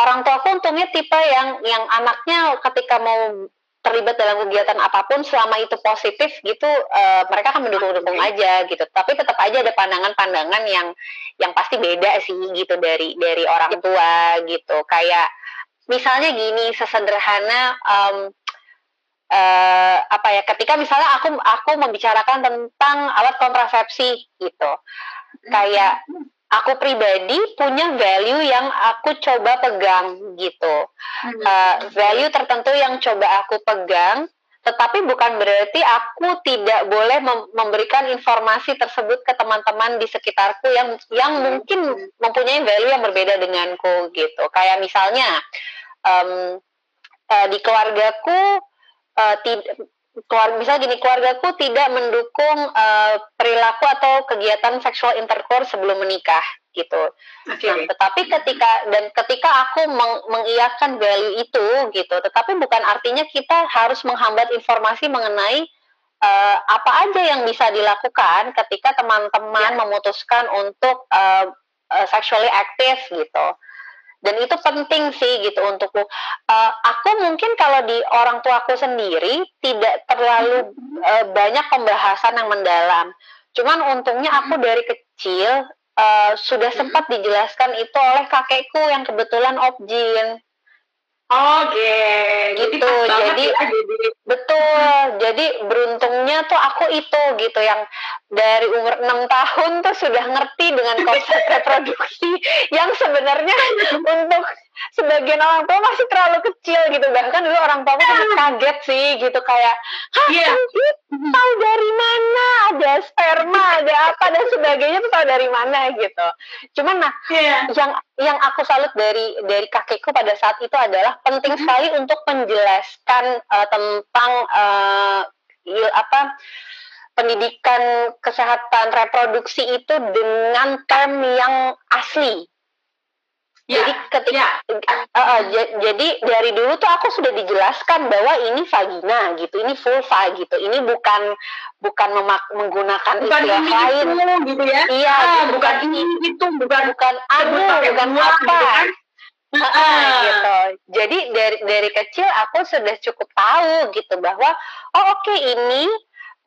orang tuaku untungnya tipe yang yang anaknya ketika mau terlibat dalam kegiatan apa pun selama itu positif gitu uh, mereka akan mendukung-dukung aja gitu. Tapi tetap aja ada pandangan-pandangan yang yang pasti beda sih gitu dari dari orang tua gitu. Kayak misalnya gini sesederhana um, uh, apa ya ketika misalnya aku aku membicarakan tentang alat kontrasepsi gitu. Kayak aku pribadi punya value yang aku coba pegang gitu. Uh, value tertentu yang coba aku pegang, tetapi bukan berarti aku tidak boleh memberikan informasi tersebut ke teman-teman di sekitarku yang yang mungkin mempunyai value yang berbeda denganku gitu. Kayak misalnya um, uh, di keluargaku uh, keluarga misalnya gini keluargaku tidak mendukung uh, perilaku atau kegiatan seksual intercourse sebelum menikah gitu. Okay. Nah, tetapi ketika dan ketika aku meng, mengiyakan value itu gitu, tetapi bukan artinya kita harus menghambat informasi mengenai uh, apa aja yang bisa dilakukan ketika teman-teman yeah. memutuskan untuk uh, uh, sexually active gitu dan itu penting sih gitu untuk uh, aku mungkin kalau di orang tuaku sendiri tidak terlalu uh, banyak pembahasan yang mendalam. Cuman untungnya aku dari kecil uh, sudah sempat dijelaskan itu oleh kakekku yang kebetulan objin Oke, okay. gitu. Jadi, ya, jadi betul. Jadi beruntungnya tuh aku itu gitu yang dari umur enam tahun tuh sudah ngerti dengan konsep reproduksi yang sebenarnya untuk sebagian orang tua masih terlalu kecil gitu bahkan dulu orang tua tuh kaget sih gitu kayak hah yeah. tahu dari mana ada sperma ada apa dan sebagainya tuh tahu dari mana gitu cuman nah yeah. yang yang aku salut dari dari kakekku pada saat itu adalah penting mm-hmm. sekali untuk menjelaskan uh, tentang uh, apa pendidikan kesehatan reproduksi itu dengan term yang asli Ya, jadi ketika ya. uh, uh, jadi dari dulu tuh aku sudah dijelaskan bahwa ini vagina gitu, ini vulva gitu, ini bukan bukan memak menggunakan bukan istilah ini lain itu, gitu ya. Iya, ah, gitu, bukan ini itu, bukan bukan anu, bukan apa. Gitu kan? Uh, gitu. Jadi dari dari kecil aku sudah cukup tahu gitu bahwa oh oke okay, ini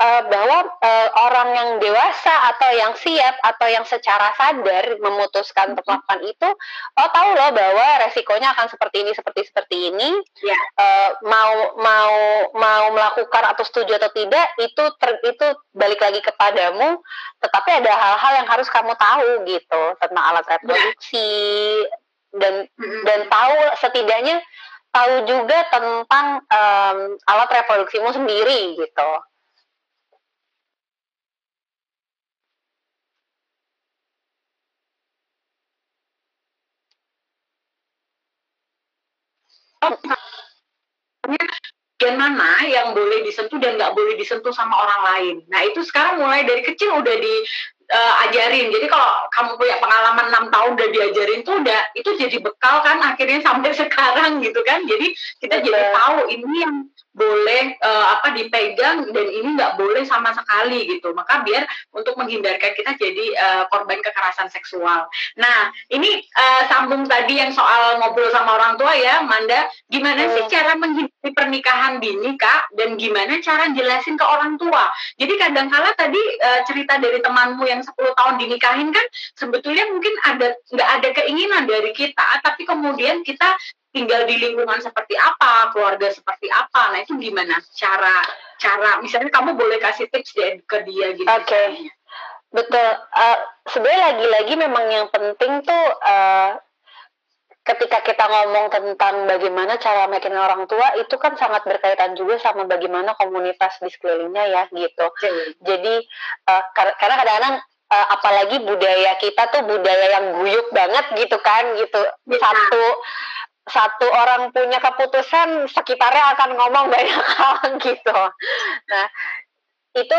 uh, bahwa uh, orang yang dewasa atau yang siap atau yang secara sadar memutuskan untuk melakukan itu, oh tahu loh bahwa resikonya akan seperti ini, seperti seperti ini. Ya. Uh, mau mau mau melakukan atau setuju atau tidak itu ter, itu balik lagi kepadamu. Tetapi ada hal-hal yang harus kamu tahu gitu tentang alat reproduksi yeah. dan mm-hmm. dan tahu setidaknya tahu juga tentang um, alat reproduksimu sendiri gitu. Bagian mana yang boleh disentuh dan nggak boleh disentuh sama orang lain. Nah itu sekarang mulai dari kecil udah di uh, ajarin. Jadi kalau kamu punya pengalaman enam tahun udah diajarin tuh udah itu jadi bekal kan akhirnya sampai sekarang gitu kan. Jadi kita Betul. jadi tahu ini yang boleh uh, apa dipegang dan ini nggak boleh sama sekali gitu. Maka biar untuk menghindarkan kita jadi uh, korban kekerasan seksual. Nah ini uh, sambung tadi yang soal ngobrol sama orang tua ya, Manda. Gimana hmm. sih cara menghindari pernikahan dini kak? Dan gimana cara jelasin ke orang tua? Jadi kadang-kala tadi uh, cerita dari temanmu yang 10 tahun dinikahin kan sebetulnya mungkin ada nggak ada keinginan dari kita, tapi kemudian kita tinggal di lingkungan seperti apa, keluarga seperti apa. Nah itu gimana cara cara misalnya kamu boleh kasih tips deh ke dia gitu. Oke. Okay. Betul. Uh, Sebenarnya lagi-lagi memang yang penting tuh uh, ketika kita ngomong tentang bagaimana cara meyakinkan orang tua itu kan sangat berkaitan juga sama bagaimana komunitas di sekelilingnya ya gitu. Okay. Jadi uh, karena kadang-kadang uh, apalagi budaya kita tuh budaya yang guyup banget gitu kan gitu. Ya. Satu satu orang punya keputusan sekitarnya akan ngomong banyak hal gitu. Nah, itu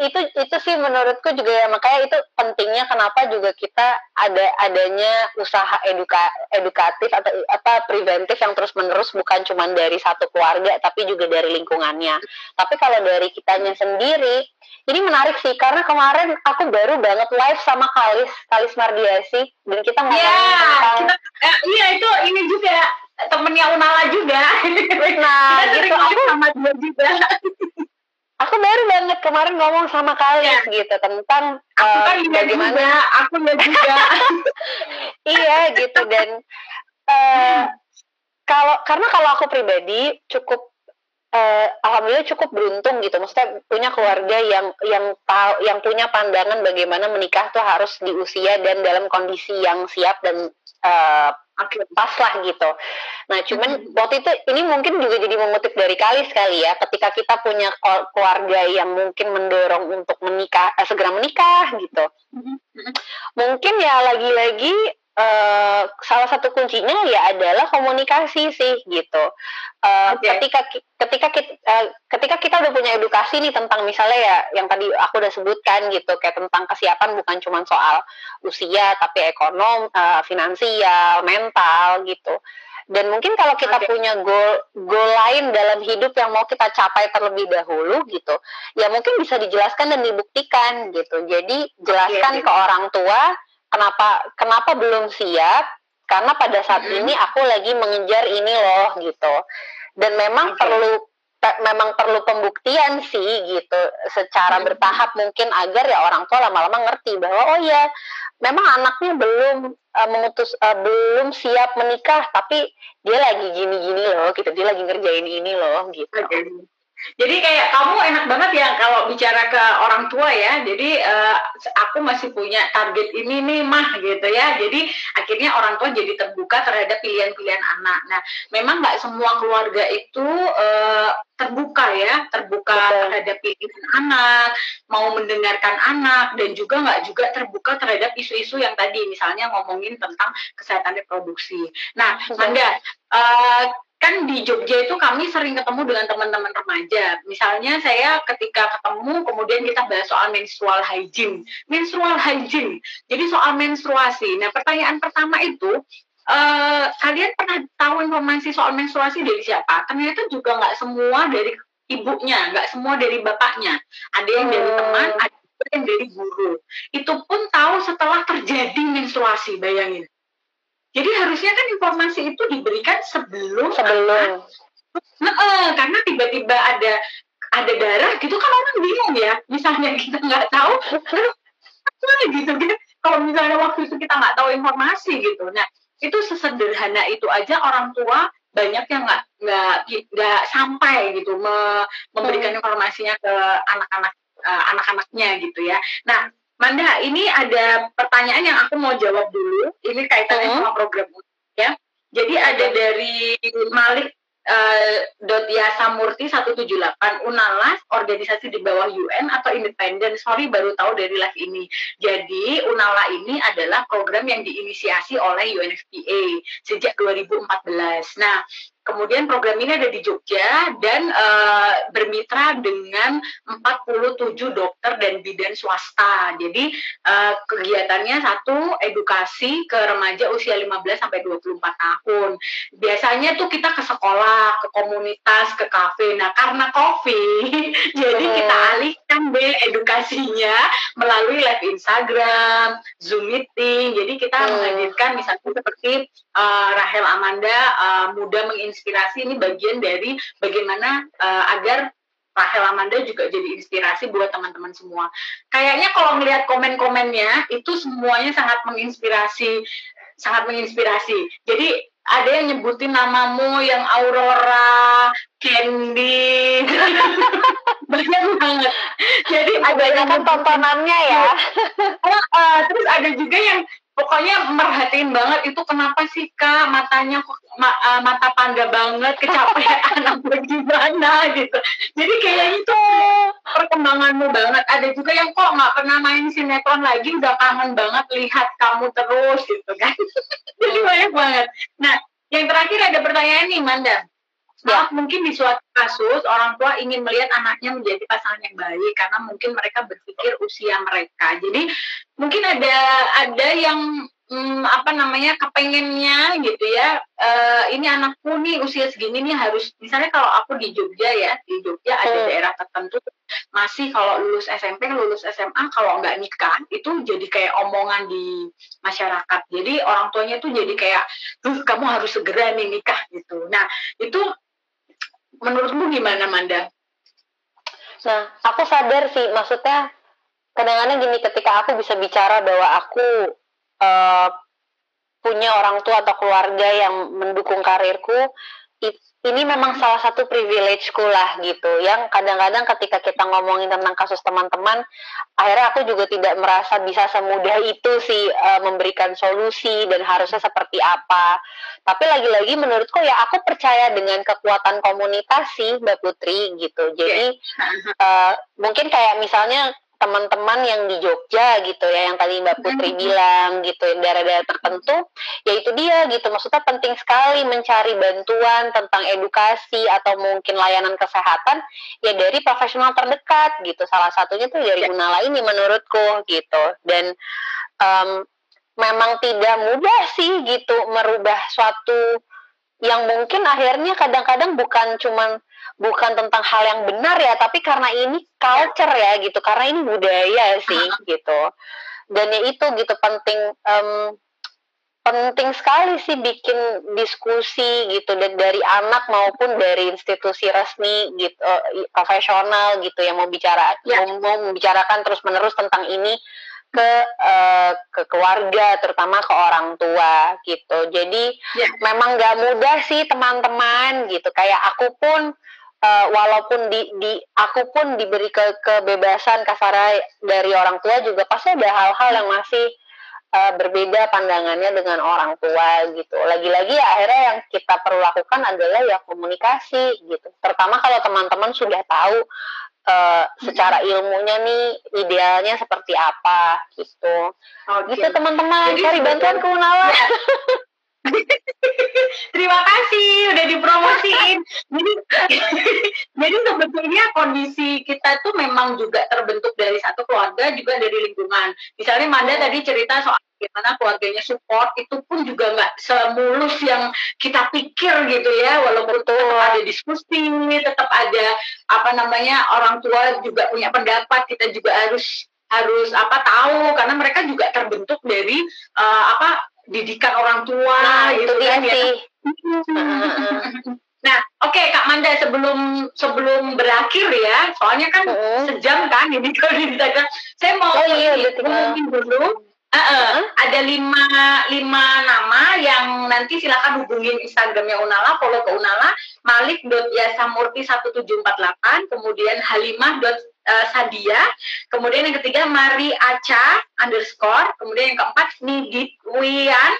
itu itu sih menurutku juga ya makanya itu pentingnya kenapa juga kita ada adanya usaha eduka edukatif atau apa preventif yang terus menerus bukan cuma dari satu keluarga tapi juga dari lingkungannya. Tapi kalau dari kitanya sendiri ini menarik sih karena kemarin aku baru banget live sama Kalis Kalis Mardiasi dan kita ngomongin yeah, tentang kita, eh, iya itu ini juga temennya Unala juga. Nah, gitu aku sama dia juga. aku baru banget kemarin ngomong sama kalian ya. gitu tentang aku uh, kan bagaimana juga, aku juga iya gitu dan uh, kalau karena kalau aku pribadi cukup uh, alhamdulillah cukup beruntung gitu maksudnya punya keluarga yang yang tahu yang punya pandangan bagaimana menikah tuh harus di usia dan dalam kondisi yang siap dan uh, pas lah gitu. Nah, cuman hmm. waktu itu ini mungkin juga jadi mengutip dari kali sekali ya, ketika kita punya keluarga yang mungkin mendorong untuk menikah, eh, segera menikah gitu. Hmm. Mungkin ya lagi-lagi uh, salah satu kuncinya ya adalah komunikasi sih gitu. Uh, okay. Ketika ketika kita uh, ketika kita udah punya edukasi nih tentang misalnya ya yang tadi aku udah sebutkan gitu kayak tentang kesiapan bukan cuma soal usia tapi ekonom, uh, finansial, mental gitu. Dan mungkin kalau kita okay. punya goal goal lain dalam hidup yang mau kita capai terlebih dahulu gitu, ya mungkin bisa dijelaskan dan dibuktikan gitu. Jadi jelaskan okay. ke orang tua kenapa kenapa belum siap karena pada saat hmm. ini aku lagi mengejar ini loh gitu dan memang okay. perlu memang perlu pembuktian sih gitu secara hmm. bertahap mungkin agar ya orang tua lama-lama ngerti bahwa oh ya memang anaknya belum uh, mengutus uh, belum siap menikah tapi dia lagi gini-gini loh gitu dia lagi ngerjain ini loh gitu. Okay. Jadi kayak kamu enak banget ya kalau bicara ke orang tua ya. Jadi uh, aku masih punya target ini nih mah gitu ya. Jadi akhirnya orang tua jadi terbuka terhadap pilihan-pilihan anak. Nah, memang nggak semua keluarga itu uh, terbuka ya, terbuka Betul. terhadap pilihan anak, mau mendengarkan anak dan juga nggak juga terbuka terhadap isu-isu yang tadi misalnya ngomongin tentang kesehatan reproduksi. Nah, Manda, uh, kan di Jogja itu kami sering ketemu dengan teman-teman remaja. Misalnya saya ketika ketemu kemudian kita bahas soal menstrual hygiene. Menstrual hygiene. Jadi soal menstruasi. Nah, pertanyaan pertama itu uh, kalian pernah tahu informasi soal menstruasi dari siapa? Ternyata juga nggak semua dari ibunya, nggak semua dari bapaknya. Ada yang dari teman, oh. ada yang dari guru. Itu pun tahu setelah terjadi menstruasi, bayangin. Jadi harusnya kan informasi itu diberikan sebelum sebelum. Nah, eh, karena tiba-tiba ada ada darah gitu kan orang bingung ya. Misalnya kita nggak tahu, gitu kan. Kalau misalnya waktu itu kita nggak tahu informasi gitu. Nah itu sesederhana itu aja orang tua banyak yang nggak nggak nggak sampai gitu me, memberikan hmm. informasinya ke anak-anak uh, anak-anaknya gitu ya. Nah Manda, ini ada pertanyaan yang aku mau jawab dulu. Ini kaitannya hmm. sama program ya. Jadi ada dari Malik uh, dot Yasamurti 178 Unalas organisasi di bawah UN atau independen sorry baru tahu dari live ini jadi Unala ini adalah program yang diinisiasi oleh UNFPA sejak 2014 nah Kemudian program ini ada di Jogja dan uh, bermitra dengan 47 dokter dan bidan swasta. Jadi uh, kegiatannya satu edukasi ke remaja usia 15 sampai 24 tahun. Biasanya tuh kita ke sekolah, ke komunitas, ke kafe. Nah, karena Covid, jadi kita alihkan deh edukasinya melalui live Instagram, Zoom meeting. Jadi kita hmm. menghadirkan misalnya seperti uh, Rahel Amanda uh, muda menginspirasi ini bagian dari bagaimana uh, agar Rahel Amanda juga jadi inspirasi buat teman-teman semua. Kayaknya kalau melihat komen-komennya itu semuanya sangat menginspirasi, sangat menginspirasi. Jadi ada yang nyebutin namamu yang Aurora, Candy, banyak banget. Jadi ada yang tontonannya ya. uh, terus ada juga yang pokoknya merhatiin banget itu kenapa sih kak? Matanya ma, uh, mata panda banget kecapean apa gimana gitu. Jadi kayaknya itu perkembanganmu banget. Ada juga yang kok nggak pernah main sinetron lagi udah kangen banget lihat kamu terus gitu kan. Jadi banyak banget. Nah yang terakhir ada pertanyaan nih Manda Ya. mungkin di suatu kasus orang tua ingin melihat anaknya menjadi pasangan yang baik karena mungkin mereka berpikir usia mereka. Jadi mungkin ada ada yang hmm, apa namanya kepengennya gitu ya uh, ini anakku nih usia segini nih harus misalnya kalau aku di Jogja ya di Jogja ada hmm. daerah tertentu masih kalau lulus SMP lulus SMA kalau nggak nikah itu jadi kayak omongan di masyarakat jadi orang tuanya tuh jadi kayak tuh kamu harus segera nih nikah gitu nah itu menurutmu gimana Manda? Nah aku sadar sih maksudnya kadang-kadang gini ketika aku bisa bicara bahwa aku uh, punya orang tua atau keluarga yang mendukung karirku ini memang salah satu privilegeku lah gitu. Yang kadang-kadang ketika kita ngomongin tentang kasus teman-teman akhirnya aku juga tidak merasa bisa semudah itu sih uh, memberikan solusi dan harusnya seperti apa. Tapi lagi-lagi menurutku ya aku percaya dengan kekuatan komunikasi Mbak Putri gitu. Jadi uh, mungkin kayak misalnya teman-teman yang di Jogja gitu ya yang tadi Mbak Putri mm-hmm. bilang gitu daerah-daerah tertentu ya itu dia gitu maksudnya penting sekali mencari bantuan tentang edukasi atau mungkin layanan kesehatan ya dari profesional terdekat gitu salah satunya tuh dari ya. Unala ini menurutku gitu dan um, memang tidak mudah sih gitu merubah suatu yang mungkin akhirnya kadang-kadang bukan cuman bukan tentang hal yang benar ya tapi karena ini culture ya gitu. Karena ini budaya sih gitu. Dan ya itu gitu penting um, penting sekali sih bikin diskusi gitu dan dari anak maupun dari institusi resmi gitu uh, profesional gitu yang mau bicara ya. mau, mau membicarakan terus menerus tentang ini ke uh, ke keluarga terutama ke orang tua gitu jadi ya. memang nggak mudah sih teman-teman gitu kayak aku pun uh, walaupun di, di aku pun diberi ke, kebebasan kasar dari orang tua juga pasti ada hal-hal yang masih uh, berbeda pandangannya dengan orang tua gitu. Lagi-lagi ya, akhirnya yang kita perlu lakukan adalah ya komunikasi gitu. Terutama kalau teman-teman sudah tahu uh, secara ilmunya nih idealnya seperti apa gitu. Okay. Gitu teman-teman cari bantuan ke Unala. Ya. Terima kasih udah dipromosiin. jadi jadi sebetulnya kondisi kita tuh memang juga terbentuk dari satu keluarga juga dari lingkungan. Misalnya Manda tadi cerita soal gimana keluarganya support itu pun juga nggak semulus yang kita pikir gitu ya walaupun tuh ada diskusi tetap ada apa namanya orang tua juga punya pendapat kita juga harus harus apa tahu karena mereka juga terbentuk dari uh, apa didikan orang tua nah, gitu itu kan ya. Nah, oke okay, Kak Manda sebelum sebelum berakhir ya, soalnya kan uh. sejam kan ini kalau di Instagram. Saya mau oh, iya, mungkin dulu. Uh, uh, ada lima lima nama yang nanti silakan hubungin Instagramnya Unala, follow ke Unala, malik.yasamurti 1748, kemudian halimah uh, Sadia, kemudian yang ketiga Mari Aca underscore, kemudian yang keempat Nidit Wian,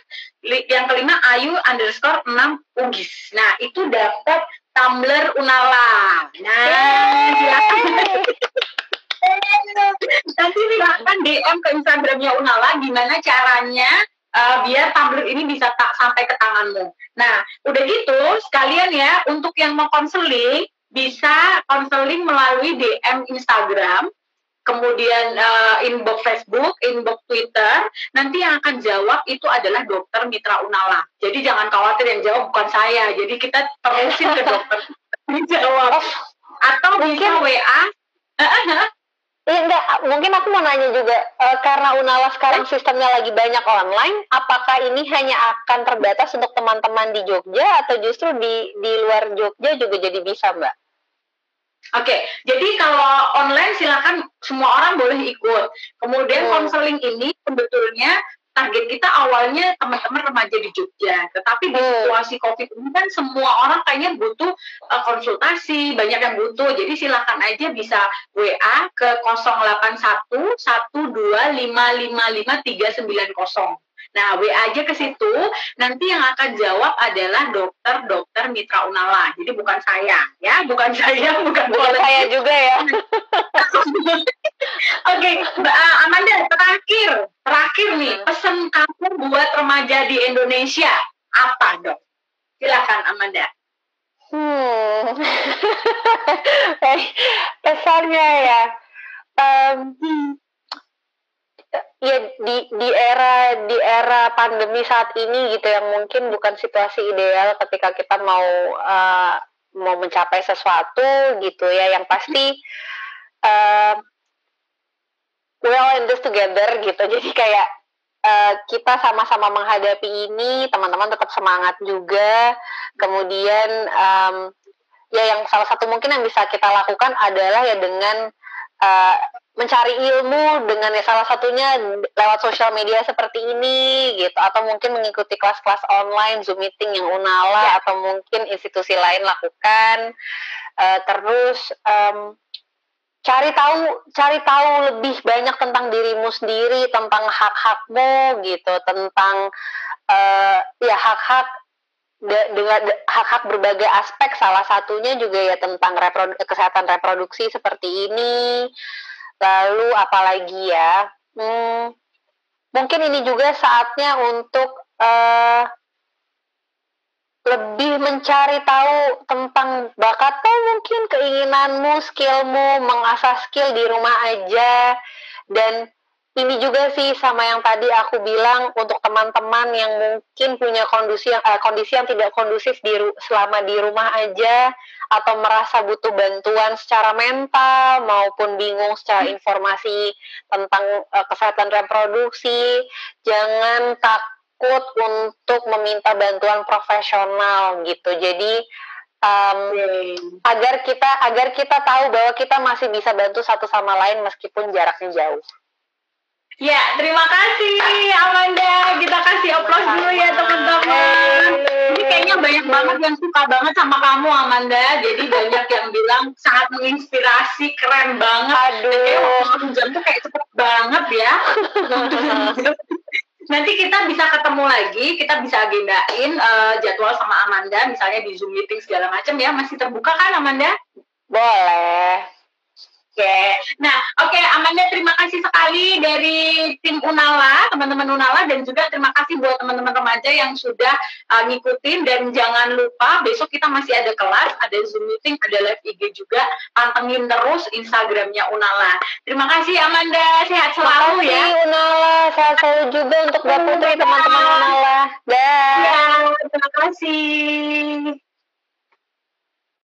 yang kelima Ayu underscore 6 Ugis. Nah itu dapat tumbler Unala. Nah silakan. Nanti silakan DM ke Instagramnya Unala gimana caranya uh, biar tumbler ini bisa tak sampai ke tanganmu. Nah, udah gitu sekalian ya untuk yang mau konseling bisa konseling melalui DM Instagram, kemudian uh, inbox Facebook, inbox Twitter. Nanti yang akan jawab itu adalah dokter Mitra Unala. Jadi jangan khawatir yang jawab bukan saya. Jadi kita terusin ke dokter jawab. Atau bisa WA. Iya enggak, mungkin aku mau nanya juga uh, karena Unala sekarang sistemnya lagi banyak online, apakah ini hanya akan terbatas untuk teman-teman di Jogja atau justru di di luar Jogja juga jadi bisa, Mbak? Oke, okay, jadi kalau online silakan semua orang boleh ikut. Kemudian hmm. konseling ini sebetulnya target kita awalnya teman-teman remaja di Jogja, tetapi di hmm. situasi COVID ini kan semua orang kayaknya butuh uh, konsultasi, banyak yang butuh. Jadi silakan aja bisa WA ke 081 390. Nah, WA aja ke situ. Nanti yang akan jawab adalah dokter-dokter Mitra Unala. Jadi bukan saya, ya, bukan saya, bukan, bukan saya juga ya. Oke, okay, Amanda, terakhir, terakhir nih, pesan kamu buat remaja di Indonesia apa, dok? Silakan, Amanda. Hmm, pesannya ya, um, ya di di era di era pandemi saat ini gitu yang mungkin bukan situasi ideal ketika kita mau uh, mau mencapai sesuatu gitu ya yang pasti uh, we all in this together gitu. Jadi kayak uh, kita sama-sama menghadapi ini teman-teman tetap semangat juga. Kemudian um, ya yang salah satu mungkin yang bisa kita lakukan adalah ya dengan uh, mencari ilmu dengan ya salah satunya lewat sosial media seperti ini gitu. Atau mungkin mengikuti kelas-kelas online Zoom meeting yang Unala ya. atau mungkin institusi lain lakukan. Uh, terus um, cari tahu cari tahu lebih banyak tentang dirimu sendiri tentang hak-hakmu gitu. Tentang uh, ya hak-hak dengan hak-hak berbagai aspek. Salah satunya juga ya tentang reprodu kesehatan reproduksi seperti ini lalu apalagi ya? Hmm, mungkin ini juga saatnya untuk uh, lebih mencari tahu tentang bakatmu mungkin keinginanmu skillmu mengasah skill di rumah aja. Dan ini juga sih sama yang tadi aku bilang untuk teman-teman yang mungkin punya kondisi yang uh, kondisi yang tidak kondusif di selama di rumah aja atau merasa butuh bantuan secara mental maupun bingung secara informasi tentang uh, kesehatan reproduksi jangan takut untuk meminta bantuan profesional gitu. Jadi um, agar kita agar kita tahu bahwa kita masih bisa bantu satu sama lain meskipun jaraknya jauh Ya, terima kasih Amanda. Kita kasih aplaus dulu ya teman-teman. Ini kayaknya banyak banget yang suka banget sama kamu Amanda. Jadi banyak yang bilang sangat menginspirasi, keren banget. Aduh. Jam tuh kayak cepet banget ya. Nanti kita bisa ketemu lagi, kita bisa agendain uh, jadwal sama Amanda, misalnya di Zoom meeting segala macam ya. Masih terbuka kan Amanda? Boleh. Oke, nah oke okay, Amanda terima kasih sekali dari tim Unala, teman-teman Unala dan juga terima kasih buat teman-teman remaja yang sudah uh, ngikutin dan jangan lupa besok kita masih ada kelas, ada Zoom meeting, ada live IG juga, pantengin terus Instagramnya Unala. Terima kasih Amanda, sehat selalu ya. Unala, sehat selalu juga untuk Mbak Putri teman-teman Unala. Ya, terima kasih.